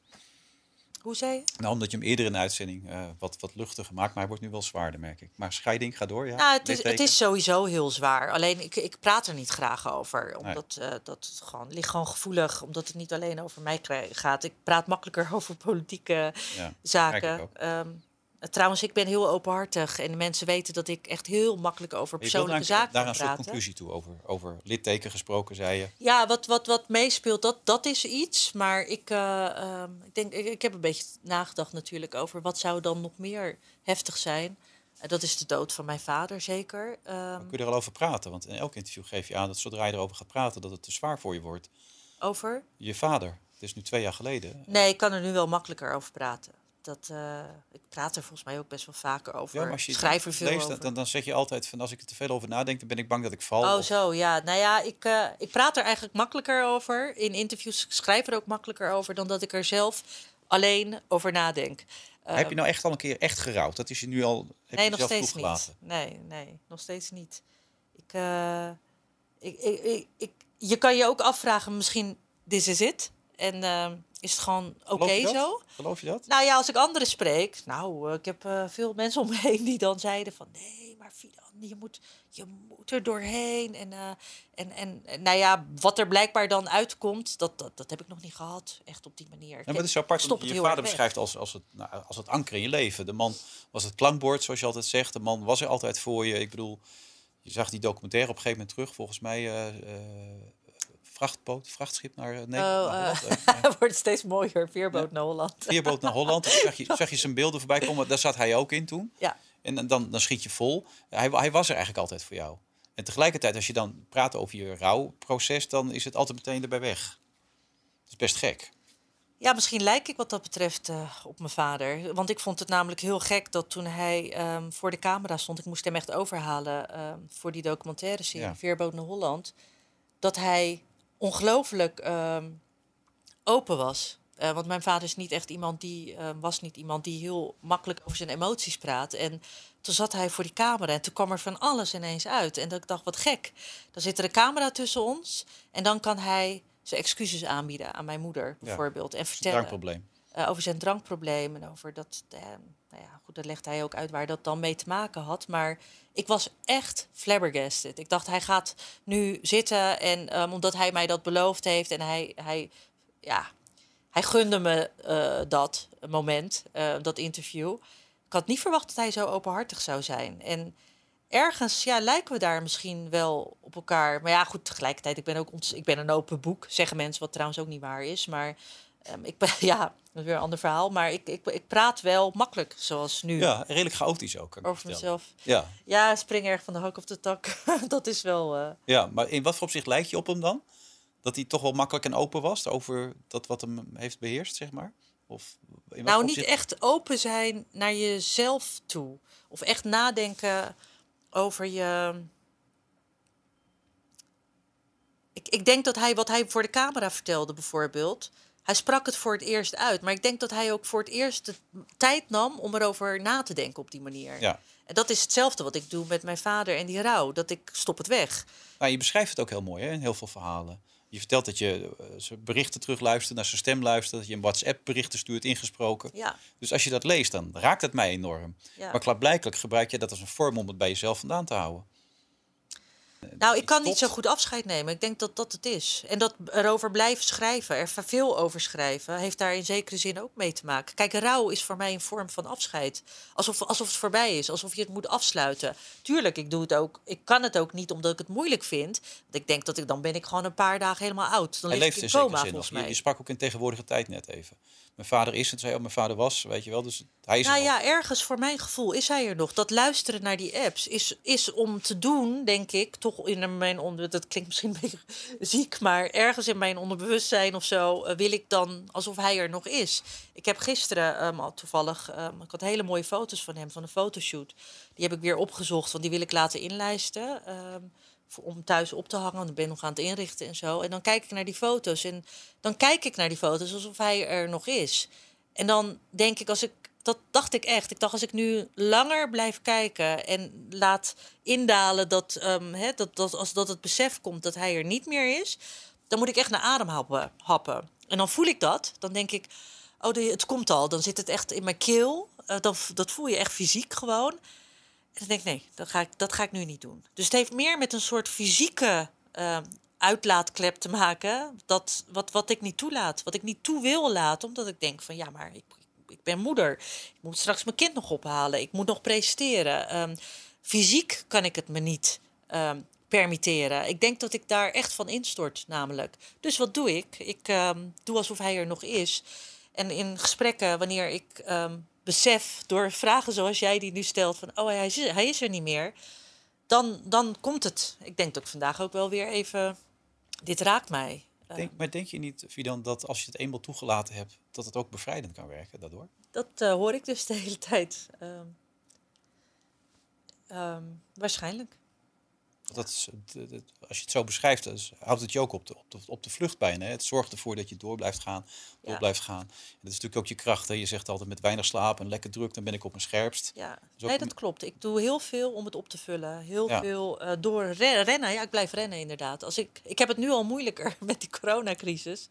Hoe zei je? Nou, omdat je hem eerder in de uitzending eh, wat, wat luchtiger maakt, maar hij wordt nu wel zwaarder, merk ik. Maar scheiding, ga door, ja? Nou, het is, het is sowieso heel zwaar. Alleen ik, ik praat er niet graag over. Omdat eh, dat het gewoon, ligt gewoon gevoelig. Omdat het niet alleen over mij gaat. Ik praat makkelijker over politieke Ja, zaken. ook. Trouwens, ik ben heel openhartig. En de mensen weten dat ik echt heel makkelijk over persoonlijke daar, zaken daar kan een soort conclusie toe over, over litteken gesproken, zei je. Ja, wat, wat, wat meespeelt, dat, dat is iets. Maar ik, eh, ehm, ik, denk, ik, ik heb een beetje nagedacht natuurlijk over wat zou dan nog meer heftig zijn. Eh, dat is de dood van mijn vader, zeker. Ehm, Kun je er al over praten? Want in elk interview geef je aan dat zodra je erover gaat praten, dat het te zwaar voor je wordt. over? Je vader, het is nu twee jaar geleden. Nee, ik kan er nu wel makkelijker over praten. Dat, eh, ik praat er volgens mij ook best wel vaker over. Ja, maar als je Schrijf er veel leest, over. Dan, dan zeg je altijd van als ik er te veel over nadenk, dan ben ik bang dat ik val. Oh, Of- zo, ja. Nou ja, ik, eh, ik praat er eigenlijk makkelijker over. In interviews ik schrijf er ook makkelijker over dan dat ik er zelf alleen over nadenk. Heb je nou echt al een keer echt gerouwd? Dat is je nu al. Heb nee, je nog steeds niet. Nee, nee, nog steeds niet. Ik, eh, ik, ik, ik, ik- je kan je ook afvragen, misschien, this is it. En ehm, is het gewoon oké zo? Geloof je dat? Nou ja, als ik anderen spreek, nou, ik heb eh, veel mensen om me heen die dan zeiden van nee, maar Fidan, je moet, je moet er doorheen. En, eh, en, en, en nou ja, wat er blijkbaar dan uitkomt, dat, dat, dat heb ik nog niet gehad, echt op die manier. En wat is zo apart? Stop Je vader beschrijft als, als, het, nou, als het anker in je leven. De man was het klankbord, zoals je altijd zegt. De man was er altijd voor je. Ik bedoel, je zag die documentaire op een gegeven moment terug. Volgens mij eh, vrachtboot, vrachtschip naar eh, Nederland. Oh, naar eh. Eh, wordt steeds mooier, veerboot Ja. naar Holland. Veerboot naar Holland. Zag je, zag je zijn beelden voorbij komen. Daar zat hij ook in toen. Ja. En dan- dan, schiet je vol. Hij, hij was er eigenlijk altijd voor jou. En tegelijkertijd, als je dan praat over je rouwproces, dan is het altijd meteen erbij weg. Dat is best gek. Ja, misschien lijk ik wat dat betreft op mijn vader. Want ik vond het namelijk heel gek dat toen hij ehm, voor de camera stond, ik moest hem echt overhalen ehm, voor die documentaire serie Ja. Veerboot naar Holland, dat hij ongelooflijk ehm, open was. Eh, want mijn vader is niet echt iemand die ehm, was niet iemand die heel makkelijk over zijn emoties praat. En toen zat hij voor die camera en toen kwam er van alles ineens uit. En dat ik dacht, wat gek. Dan zit er een camera tussen ons en dan kan hij zijn excuses aanbieden aan mijn moeder bijvoorbeeld. En vertellen Eh, over zijn drankprobleem en over dat. eh, nou ja, goed, dat legt hij ook uit waar dat dan mee te maken had. Maar ik was echt flabbergasted. Ik dacht, hij gaat nu zitten en ehm, omdat hij mij dat beloofd heeft en hij, hij, ja, hij gunde me eh, dat moment, dat interview. Ik had niet verwacht dat hij zo openhartig zou zijn. En ergens ja, lijken we daar misschien wel op elkaar. Maar ja, goed, tegelijkertijd, ik ben ook ik ben een open boek, zeggen mensen, wat trouwens ook niet waar is. Maar ehm, ik ben, ja, dat is weer een ander verhaal. Maar ik, ik, ik praat wel makkelijk, zoals nu, Ja, redelijk chaotisch ook. Over mezelf. Ja. Ja, spring erg van de hak op de tak. dat is wel... eh, ja, maar in wat voor opzicht lijkt je op hem dan? Dat hij toch wel makkelijk en open was over dat wat hem heeft beheerst, zeg maar? Of in nou, niet echt open zijn naar jezelf toe. Of echt nadenken over je. Ik, ik denk dat hij, wat hij voor de camera vertelde bijvoorbeeld. Hij sprak het voor het eerst uit. Maar ik denk dat hij ook voor het eerst de tijd nam om erover na te denken op die manier. Ja. En dat is hetzelfde wat ik doe met mijn vader en die rouw. Dat ik stop het weg. Nou, je beschrijft het ook heel mooi hè, in heel veel verhalen. Je vertelt dat je zijn berichten terugluistert, naar zijn stem luistert, dat je een WhatsApp-berichten stuurt, ingesproken. Ja, Dus als je dat leest, dan raakt het mij enorm. ja. Maar klaarblijkelijk gebruik je dat als een vorm om het bij jezelf vandaan te houden. Nou, ik kan niet zo goed afscheid nemen. Ik denk dat dat het is. En dat erover blijven schrijven, er veel over schrijven, heeft daar in zekere zin ook mee te maken. Kijk, rouw is voor mij een vorm van afscheid. Alsof, alsof het voorbij is, alsof je het moet afsluiten. Tuurlijk, ik doe het ook. Ik kan het ook niet omdat ik het moeilijk vind. Want ik denk dat ik dan ben ik gewoon een paar dagen helemaal oud. Dan Hij leeft in in zekere coma volgens Je, mij. je sprak ook in tegenwoordige tijd net even. Mijn vader is, en zei, oh, mijn vader was, weet je wel. Dus hij is er Nou nog. ja, ergens voor mijn gevoel is hij er nog. Dat luisteren naar die apps is, is om te doen, denk ik, toch in mijn onder. Dat klinkt misschien een beetje ziek, maar ergens in mijn onderbewustzijn of zo eh, wil ik dan alsof hij er nog is. Ik heb gisteren ehm, al toevallig, ehm, ik had hele mooie foto's van hem van een fotoshoot. Die heb ik weer opgezocht, want die wil ik laten inlijsten. ehm, om thuis op te hangen. Want ik ben nog aan het inrichten en zo. En dan kijk ik naar die foto's. En dan kijk ik naar die foto's alsof hij er nog is. En dan denk ik, als ik. Dat dacht ik echt. Ik dacht, als ik nu langer blijf kijken en laat indalen dat, ehm, dat, dat, als dat het besef komt dat hij er niet meer is, dan moet ik echt naar adem happen. En dan voel ik dat. Dan denk ik, oh, het komt al. Dan zit het echt in mijn keel. Eh, dat voel je echt fysiek gewoon. Dan denk ik, nee, dat ga ik, dat ga ik nu niet doen. Dus het heeft meer met een soort fysieke eh, uitlaatklep te maken. Dat, wat, wat ik niet toelaat. Wat ik niet toe wil laten. Omdat ik denk van, ja, maar ik, ik ben moeder. Ik moet straks mijn kind nog ophalen. Ik moet nog presteren. Ehm, fysiek kan ik het me niet ehm, permitteren. Ik denk dat ik daar echt van instort, namelijk. Dus wat doe ik? Ik ehm, doe alsof hij er nog is. En in gesprekken, wanneer ik ehm, besef door vragen zoals jij die nu stelt: van oh, hij is, hij is er niet meer. Dan, dan komt het. Ik denk dat ik vandaag ook wel weer even. Dit raakt mij. Denk, maar denk je niet, Fidan, dat als je het eenmaal toegelaten hebt, dat het ook bevrijdend kan werken daardoor? dat eh, hoor ik dus de hele tijd. Ehm, ehm, waarschijnlijk. Dat is, als je het zo beschrijft, dus houdt het je ook op de, op de, op de vlucht bijna. Hè? Het zorgt ervoor dat je door blijft gaan, door blijft gaan. En dat is natuurlijk ook je kracht. Hè? Je zegt altijd met weinig slaap en lekker druk, dan ben ik op mijn scherpst. Ja, nee, dat klopt. Ik doe heel veel om het op te vullen. Heel veel uh, door rennen. Ja, ik blijf rennen inderdaad. Als ik, ik heb het nu al moeilijker met die coronacrisis.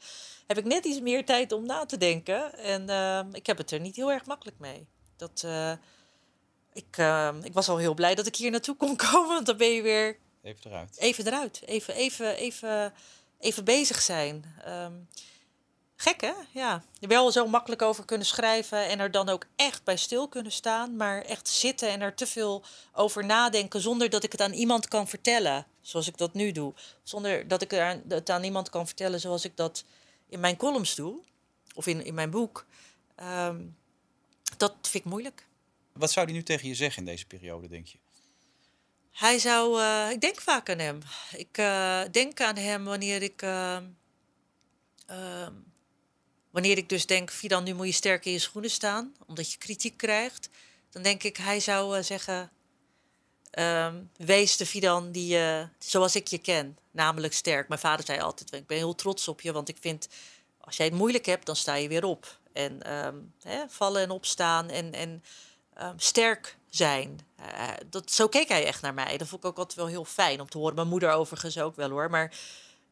Heb ik net iets meer tijd om na te denken. En uh, ik heb het er niet heel erg makkelijk mee. Dat... Uh, ik, ik was al heel blij dat ik hier naartoe kon komen, want dan ben je weer Even eruit. Even eruit. Even, even, even, even bezig zijn. Um, gek hè? Ja. Er wel zo makkelijk over kunnen schrijven en er dan ook echt bij stil kunnen staan. Maar echt zitten en er te veel over nadenken zonder dat ik het aan iemand kan vertellen. Zoals ik dat nu doe. Zonder dat ik het aan iemand kan vertellen zoals ik dat in mijn columns doe. Of in, in mijn boek. Um, dat vind ik moeilijk. Wat zou hij nu tegen je zeggen in deze periode, denk je? Hij zou, uh, ik denk vaak aan hem. Ik uh, denk aan hem wanneer ik, uh, wanneer ik dus denk, Fidan, nu moet je sterk in je schoenen staan, omdat je kritiek krijgt. Dan denk ik, hij zou zeggen, um, wees de Fidan die, zoals ik je ken, namelijk sterk. Mijn vader zei altijd, ik ben heel trots op je, want ik vind, als jij het moeilijk hebt, dan sta je weer op. En hè, vallen en opstaan en, en um, sterk zijn. Uh, dat, zo keek hij echt naar mij. Dat vond ik ook altijd wel heel fijn om te horen. Mijn moeder overigens ook wel hoor. Maar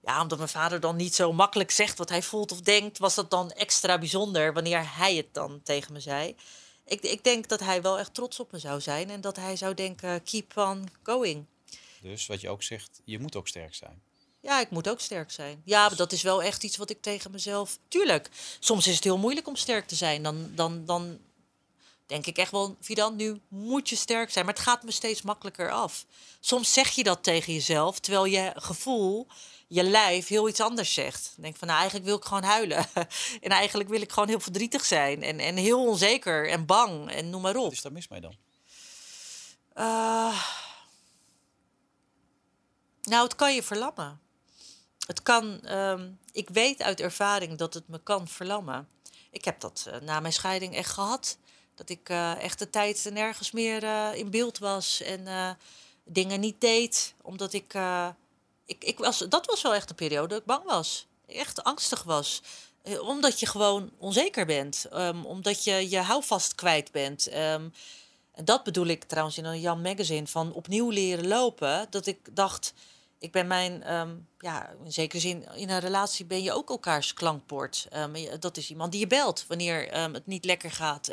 ja, omdat mijn vader dan niet zo makkelijk zegt wat hij voelt of denkt, was dat dan extra bijzonder wanneer hij het dan tegen me zei. Ik, ik denk dat hij wel echt trots op me zou zijn en dat hij zou denken: keep on going. Dus wat je ook zegt, je moet ook sterk zijn. Ja, ik moet ook sterk zijn. Ja, dat is wel echt iets wat ik tegen mezelf. Tuurlijk, soms is het heel moeilijk om sterk te zijn. Dan, dan, dan denk ik echt wel, Vidan, nu moet je sterk zijn. Maar het gaat me steeds makkelijker af. Soms zeg je dat tegen jezelf, terwijl je gevoel, je lijf heel iets anders zegt. denk van, nou eigenlijk wil ik gewoon huilen. en eigenlijk wil ik gewoon heel verdrietig zijn. En, en heel onzeker en bang en noem maar op. Wat is daar mis mee dan? Uh, nou, het kan je verlammen. Het kan, um, ik weet uit ervaring dat het me kan verlammen. Ik heb dat uh, na mijn scheiding echt gehad. Dat ik uh, echt de tijd nergens meer uh, in beeld was en uh, dingen niet deed. Omdat ik, ik, ik was, dat was wel echt een periode dat ik bang was. Echt angstig was. omdat je gewoon onzeker bent. Um, omdat je je houvast kwijt bent. Um, en dat bedoel ik trouwens in een Jan Magazine van opnieuw leren lopen. Dat ik dacht, ik ben mijn, um, ja, in zekere zin, in een relatie ben je ook elkaars klankbord. Um, dat is iemand die je belt wanneer um, het niet lekker gaat.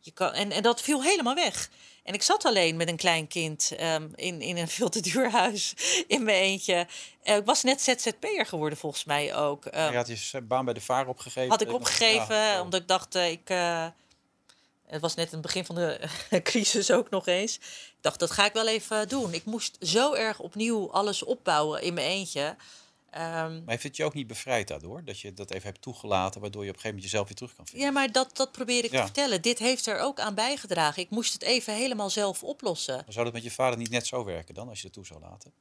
je kan, en, en dat viel helemaal weg. En ik zat alleen met een klein kind in, in een veel te duur huis in mijn eentje. Uh, ik was net ZZP'er geworden volgens mij ook. je had je baan bij de vaar opgegeven? Had ik opgegeven, ja, omdat ik dacht, uh, ik... Uh, het was net het begin van de crisis ook nog eens. Ik dacht, dat ga ik wel even doen. Ik moest zo erg opnieuw alles opbouwen in mijn eentje. Um, maar heeft het je ook niet bevrijd daardoor? Dat je dat even hebt toegelaten, waardoor je op een gegeven moment jezelf weer terug kan vinden? Ja, maar dat, dat probeer ik te vertellen. Dit heeft er ook aan bijgedragen. Ik moest het even helemaal zelf oplossen. Maar zou dat met je vader niet net zo werken dan, als je het toe zou laten?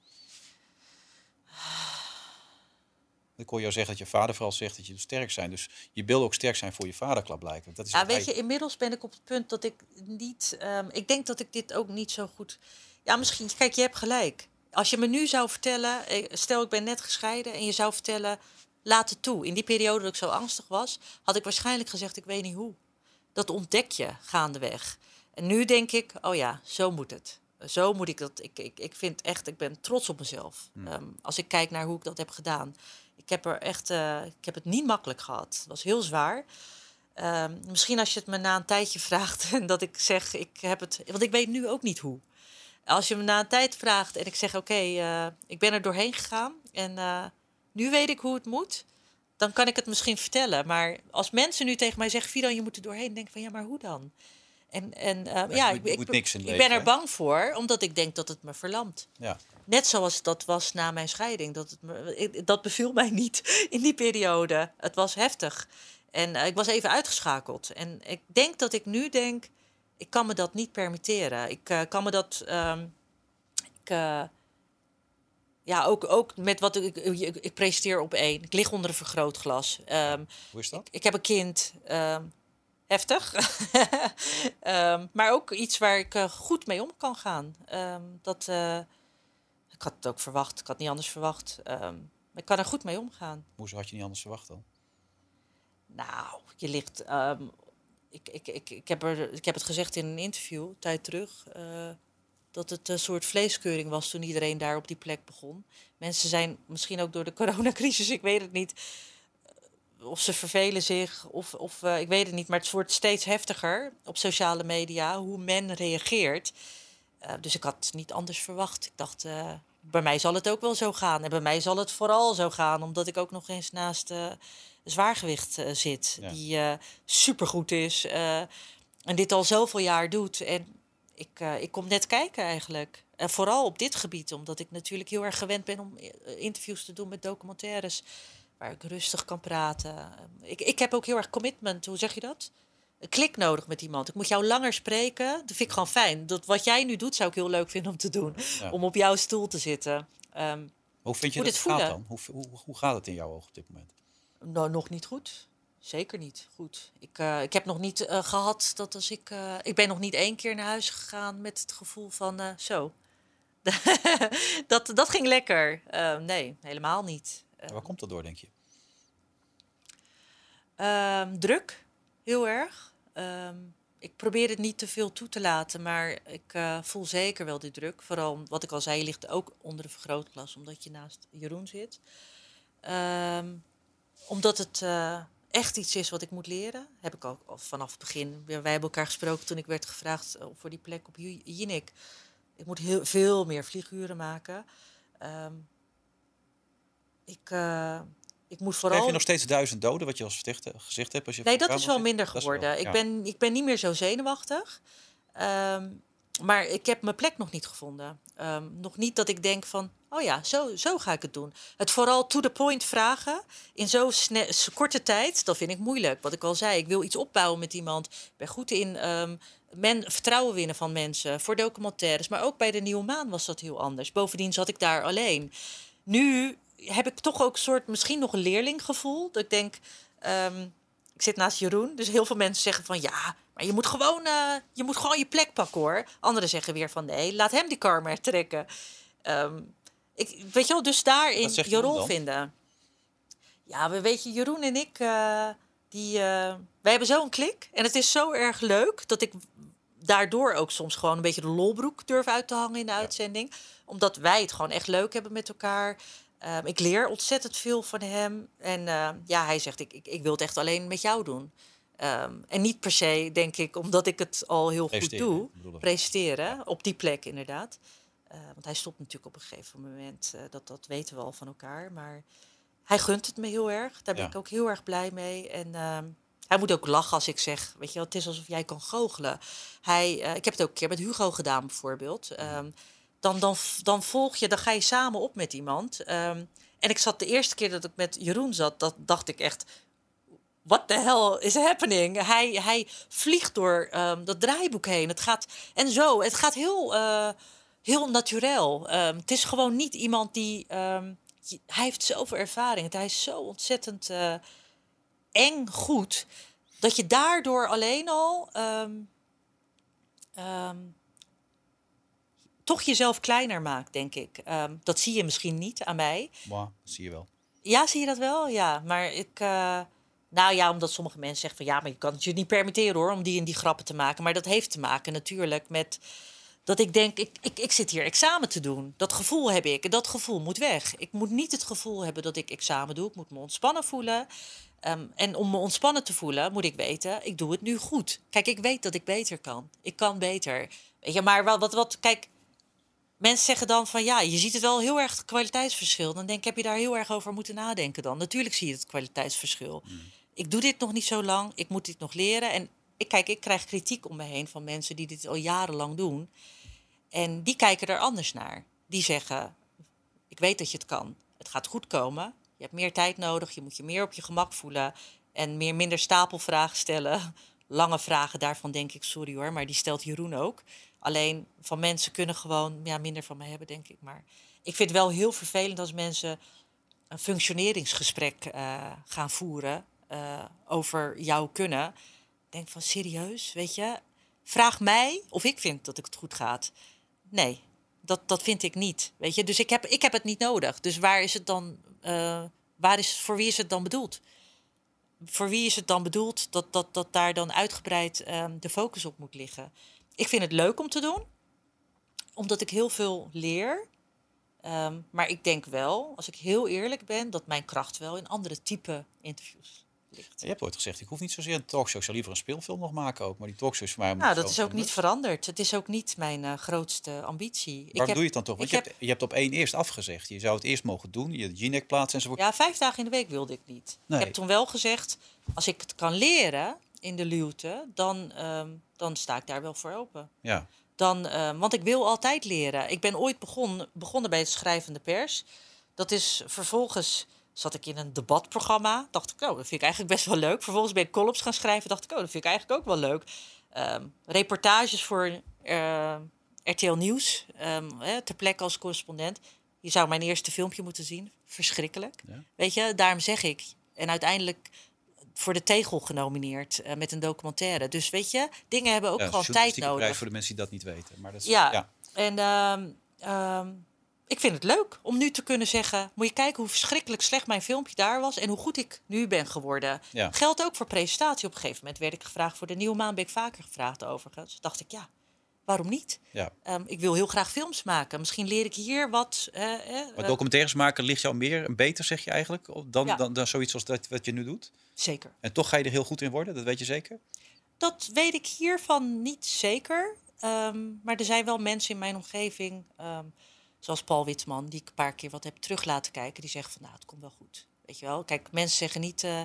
Ik kon jou zeggen dat je vader vooral zegt dat je sterk zijn. Dus je wil ook sterk zijn voor je vader, klaarblijkelijk. Dat is ja, weet je, inmiddels ben ik op het punt dat ik niet... Um, ik denk dat ik dit ook niet zo goed... Ja, misschien... Kijk, je hebt gelijk. Als je me nu zou vertellen... Eh, stel, ik ben net gescheiden en je zou vertellen... Laat het toe. In die periode dat ik zo angstig was... had ik waarschijnlijk gezegd, ik weet niet hoe. Dat ontdek je gaandeweg. En nu denk ik, oh ja, zo moet het. Zo moet ik dat. Ik, ik, ik vind echt, ik ben trots op mezelf. Hmm. Um, als ik kijk naar hoe ik dat heb gedaan ik heb er echt, uh, ik heb het niet makkelijk gehad. Het was heel zwaar. Uh, misschien als je het me na een tijdje vraagt en dat ik zeg, ik heb het, want ik weet nu ook niet hoe. Als je me na een tijd vraagt en ik zeg, oké, okay, uh, eh, ik ben er doorheen gegaan en uh, nu weet ik hoe het moet, dan kan ik het misschien vertellen. Maar als mensen nu tegen mij zeggen, Fidan, je moet er doorheen, denk ik van, ja, maar hoe dan? En, en ja, ja ik, ik, ik ben er bang voor, omdat ik denk dat het me verlamt. Ja. Net zoals dat was na mijn scheiding. Dat, het me, dat beviel mij niet in die periode. Het was heftig. En uh, ik was even uitgeschakeld. En ik denk dat ik nu denk, ik kan me dat niet permitteren. Ik uh, kan me dat. Um, ik, uh, ja, ook, ook met wat ik, ik, ik, presenteer op één. Ik lig onder een vergrootglas. Um, Hoe is dat? Ik, ik heb een kind. Um, heftig. maar ook iets waar ik goed mee om kan gaan. Dat, Ik had het ook verwacht. Ik had niet anders verwacht. Ehm, ik kan er goed mee omgaan. Hoezo had je niet anders verwacht dan? Nou, je ligt. ehm, ik, ik, ik, ik, heb er, ik heb het gezegd in een interview, een tijd terug. eh, dat het een soort vleeskeuring was toen iedereen daar op die plek begon. Mensen zijn misschien ook door de coronacrisis, ik weet het niet. eh, Of ze vervelen zich, of, of eh, ik weet het niet. Maar het wordt steeds heftiger op sociale media hoe men reageert. Eh, dus ik had niet anders verwacht. Ik dacht, eh, bij mij zal het ook wel zo gaan. En bij mij zal het vooral zo gaan, omdat ik ook nog eens naast eh, zwaargewicht zit. Ja. Die supergoed is. en dit al zoveel jaar doet. En ik, ik kom net kijken eigenlijk. En vooral op dit gebied, omdat ik natuurlijk heel erg gewend ben om interviews te doen met documentaires. Waar ik rustig kan praten. Ik, ik heb ook heel erg commitment, hoe zeg je dat? Een klik nodig met iemand. Ik moet jou langer spreken. Dat vind ik gewoon fijn. Dat wat jij nu doet, zou ik heel leuk vinden om te doen. Ja. Om op jouw stoel te zitten. Ehm, Hoe vind je Hoe dat het gaat dan? Hoe, hoe, hoe gaat het in jouw ogen op dit moment? Nou, nog niet goed. Zeker niet goed. Ik, eh, ik heb nog niet eh, gehad dat als ik. eh, ik ben nog niet één keer naar huis gegaan met het gevoel van zo. dat, dat ging lekker. Eh, nee, helemaal niet. Waar komt dat door, denk je? Ehm, druk, heel erg. Ehm, ik probeer het niet te veel toe te laten, maar ik eh, voel zeker wel die druk. Vooral wat ik al zei, je ligt ook onder de vergrootglas omdat je naast Jeroen zit. Ehm, omdat het eh, echt iets is wat ik moet leren. Heb ik ook vanaf het begin. Wij hebben elkaar gesproken toen ik werd gevraagd eh, voor die plek op Jinek. Ik moet heel veel meer vlieguren maken. Ehm, ik, ik moet vooral. Krijg je nog steeds duizend doden, wat je als gezegd hebt? Als je Nee, dat is wel minder wel, geworden. ja. ik, ben, ik ben niet meer zo zenuwachtig. Ehm, maar ik heb mijn plek nog niet gevonden. Ehm, nog niet dat ik denk van, oh ja, zo, zo ga ik het doen. Het vooral to the point vragen in zo'n korte tijd, dat vind ik moeilijk. Wat ik al zei, ik wil iets opbouwen met iemand. Ik ben goed in ehm, men, vertrouwen winnen van mensen voor documentaires. Maar ook bij de Nieuwe Maan was dat heel anders. Bovendien zat ik daar alleen. Nu heb ik toch ook een soort, misschien nog een leerlinggevoel. Dat ik denk, ehm, ik zit naast Jeroen, dus heel veel mensen zeggen van ja, maar je moet gewoon, eh, je, moet gewoon je plek pakken hoor. Anderen zeggen weer van nee, laat hem die kar maar trekken. Ehm, ik, weet je wel, dus daarin je rol vinden. Ja, we weet je, Jeroen en ik, eh, die, eh, wij hebben zo'n klik. En het is zo erg leuk dat ik daardoor ook soms gewoon een beetje de lolbroek durf uit te hangen in de uitzending. Omdat wij het gewoon echt leuk hebben met elkaar. Ehm, ik leer ontzettend veel van hem. En eh, ja, hij zegt, ik, ik, ik wil het echt alleen met jou doen. Ehm, en niet per se, denk ik, omdat ik het al heel goed doe. Presenteren, op die plek inderdaad. Want hij stopt natuurlijk op een gegeven moment. eh, dat, dat weten we al van elkaar. Maar hij gunt het me heel erg. Daar ben Ja. ik ook heel erg blij mee. En ehm, hij moet ook lachen als ik zeg, weet je wel, het is alsof jij kan goochelen. Hij, eh, ik heb het ook een keer met Hugo gedaan bijvoorbeeld. Ehm, dan, dan, volg je, dan ga je samen op met iemand. Ehm, en ik zat de eerste keer dat ik met Jeroen zat, dat dacht ik echt, what the hell is happening? Hij, hij vliegt door ehm, dat draaiboek heen. Het gaat, en zo, het gaat heel, eh heel natuurlijk. Ehm, het is gewoon niet iemand die, hij heeft zoveel ervaring. Hij is zo ontzettend eh, eng goed, dat je daardoor alleen al toch jezelf kleiner maakt, denk ik. Ehm, dat zie je misschien niet aan mij. Maar, zie je wel. Ja, zie je dat wel? Ja, maar ik. eh, nou ja, omdat sommige mensen zeggen van ja, maar je kan het je niet permitteren hoor om die en die grappen te maken. Maar dat heeft te maken natuurlijk met dat ik denk, ik, ik, ik zit hier examen te doen. Dat gevoel heb ik en dat gevoel moet weg. Ik moet niet het gevoel hebben dat ik examen doe. Ik moet me ontspannen voelen. Ehm, en om me ontspannen te voelen, moet ik weten, ik doe het nu goed. Kijk, ik weet dat ik beter kan. Ik kan beter. Weet je, maar wat, wat, wat kijk, mensen zeggen dan van ja, je ziet het wel heel erg het kwaliteitsverschil. Dan denk ik, heb je daar heel erg over moeten nadenken dan? Natuurlijk zie je het kwaliteitsverschil. Ik doe dit nog niet zo lang, ik moet dit nog leren. En ik, kijk, ik krijg kritiek om me heen van mensen die dit al jarenlang doen. En die kijken er anders naar. Die zeggen, ik weet dat je het kan. Het gaat goed komen. Je hebt meer tijd nodig. Je moet je meer op je gemak voelen. En meer, minder stapelvragen stellen. Lange vragen, daarvan denk ik, sorry hoor, maar die stelt Jeroen ook. Alleen van mensen kunnen gewoon ja, minder van me hebben, denk ik. Maar ik vind het wel heel vervelend als mensen een functioneringsgesprek eh, gaan voeren eh, over jouw kunnen. Denk van serieus, weet je, vraag mij of ik vind dat het goed gaat. Nee, dat, dat vind ik niet. Weet je? Dus ik heb, ik heb het niet nodig. Dus waar is het dan? eh, waar is, voor wie is het dan bedoeld? Voor wie is het dan bedoeld dat, dat, dat daar dan uitgebreid ehm, de focus op moet liggen? Ik vind het leuk om te doen, omdat ik heel veel leer. Ehm, maar ik denk wel, als ik heel eerlijk ben, dat mijn kracht wel in andere type interviews ligt. Je hebt ooit gezegd, ik hoef niet zozeer een talkshow. Ik zou liever een speelfilm nog maken ook. Maar die talkshow is voor mij... Nou, dat is ook niet veranderd. Het is ook niet mijn eh, grootste ambitie. Ik Waarom heb- doe je het dan toch? Want ik je, hebt, je hebt op één eerst afgezegd. Je zou het eerst mogen doen. Je G-neck plaatsen enzovoort. Ja, vijf dagen in de week wilde ik niet. Nee. Ik heb toen wel gezegd, als ik het kan leren in de luwte, dan, ehm, dan sta ik daar wel voor open. Ja. Dan, ehm, want ik wil altijd leren. Ik ben ooit begon, begonnen bij het schrijvende pers. Dat is vervolgens zat ik in een debatprogramma. Dacht ik, oh, dat vind ik eigenlijk best wel leuk. Vervolgens ben ik columns gaan schrijven. Dacht ik, oh, dat vind ik eigenlijk ook wel leuk. Ehm, reportages voor eh, RTL Nieuws. ehm, hè, ter plekke als correspondent. Je zou mijn eerste filmpje moeten zien. Verschrikkelijk. Ja. Weet je, daarom zeg ik. En uiteindelijk voor de tegel genomineerd eh, met een documentaire. Dus weet je, dingen hebben ook Ja, gewoon tijd nodig. voor de mensen die dat niet weten. Maar dat is, Ja, ja. en ehm, ik vind het leuk om nu te kunnen zeggen... moet je kijken hoe verschrikkelijk slecht mijn filmpje daar was... en hoe goed ik nu ben geworden. Ja. Geldt ook voor presentatie. Op een gegeven moment werd ik gevraagd voor de Nieuwe Maan. Ben ik vaker gevraagd overigens. dacht ik, ja, waarom niet? ja. Ehm, ik wil heel graag films maken. Misschien leer ik hier wat... eh, eh, Maar eh, documentaires maken ligt jou meer en beter, zeg je eigenlijk, dan, Ja. dan, dan zoiets als dat wat je nu doet. zeker. En toch ga je er heel goed in worden, dat weet je zeker? Dat weet ik hiervan niet zeker. Ehm, maar er zijn wel mensen in mijn omgeving, ehm, zoals Paul Witman, die ik een paar keer wat heb terug laten kijken, die zeggen van nou, het komt wel goed. Weet je wel? Kijk, mensen zeggen niet, eh,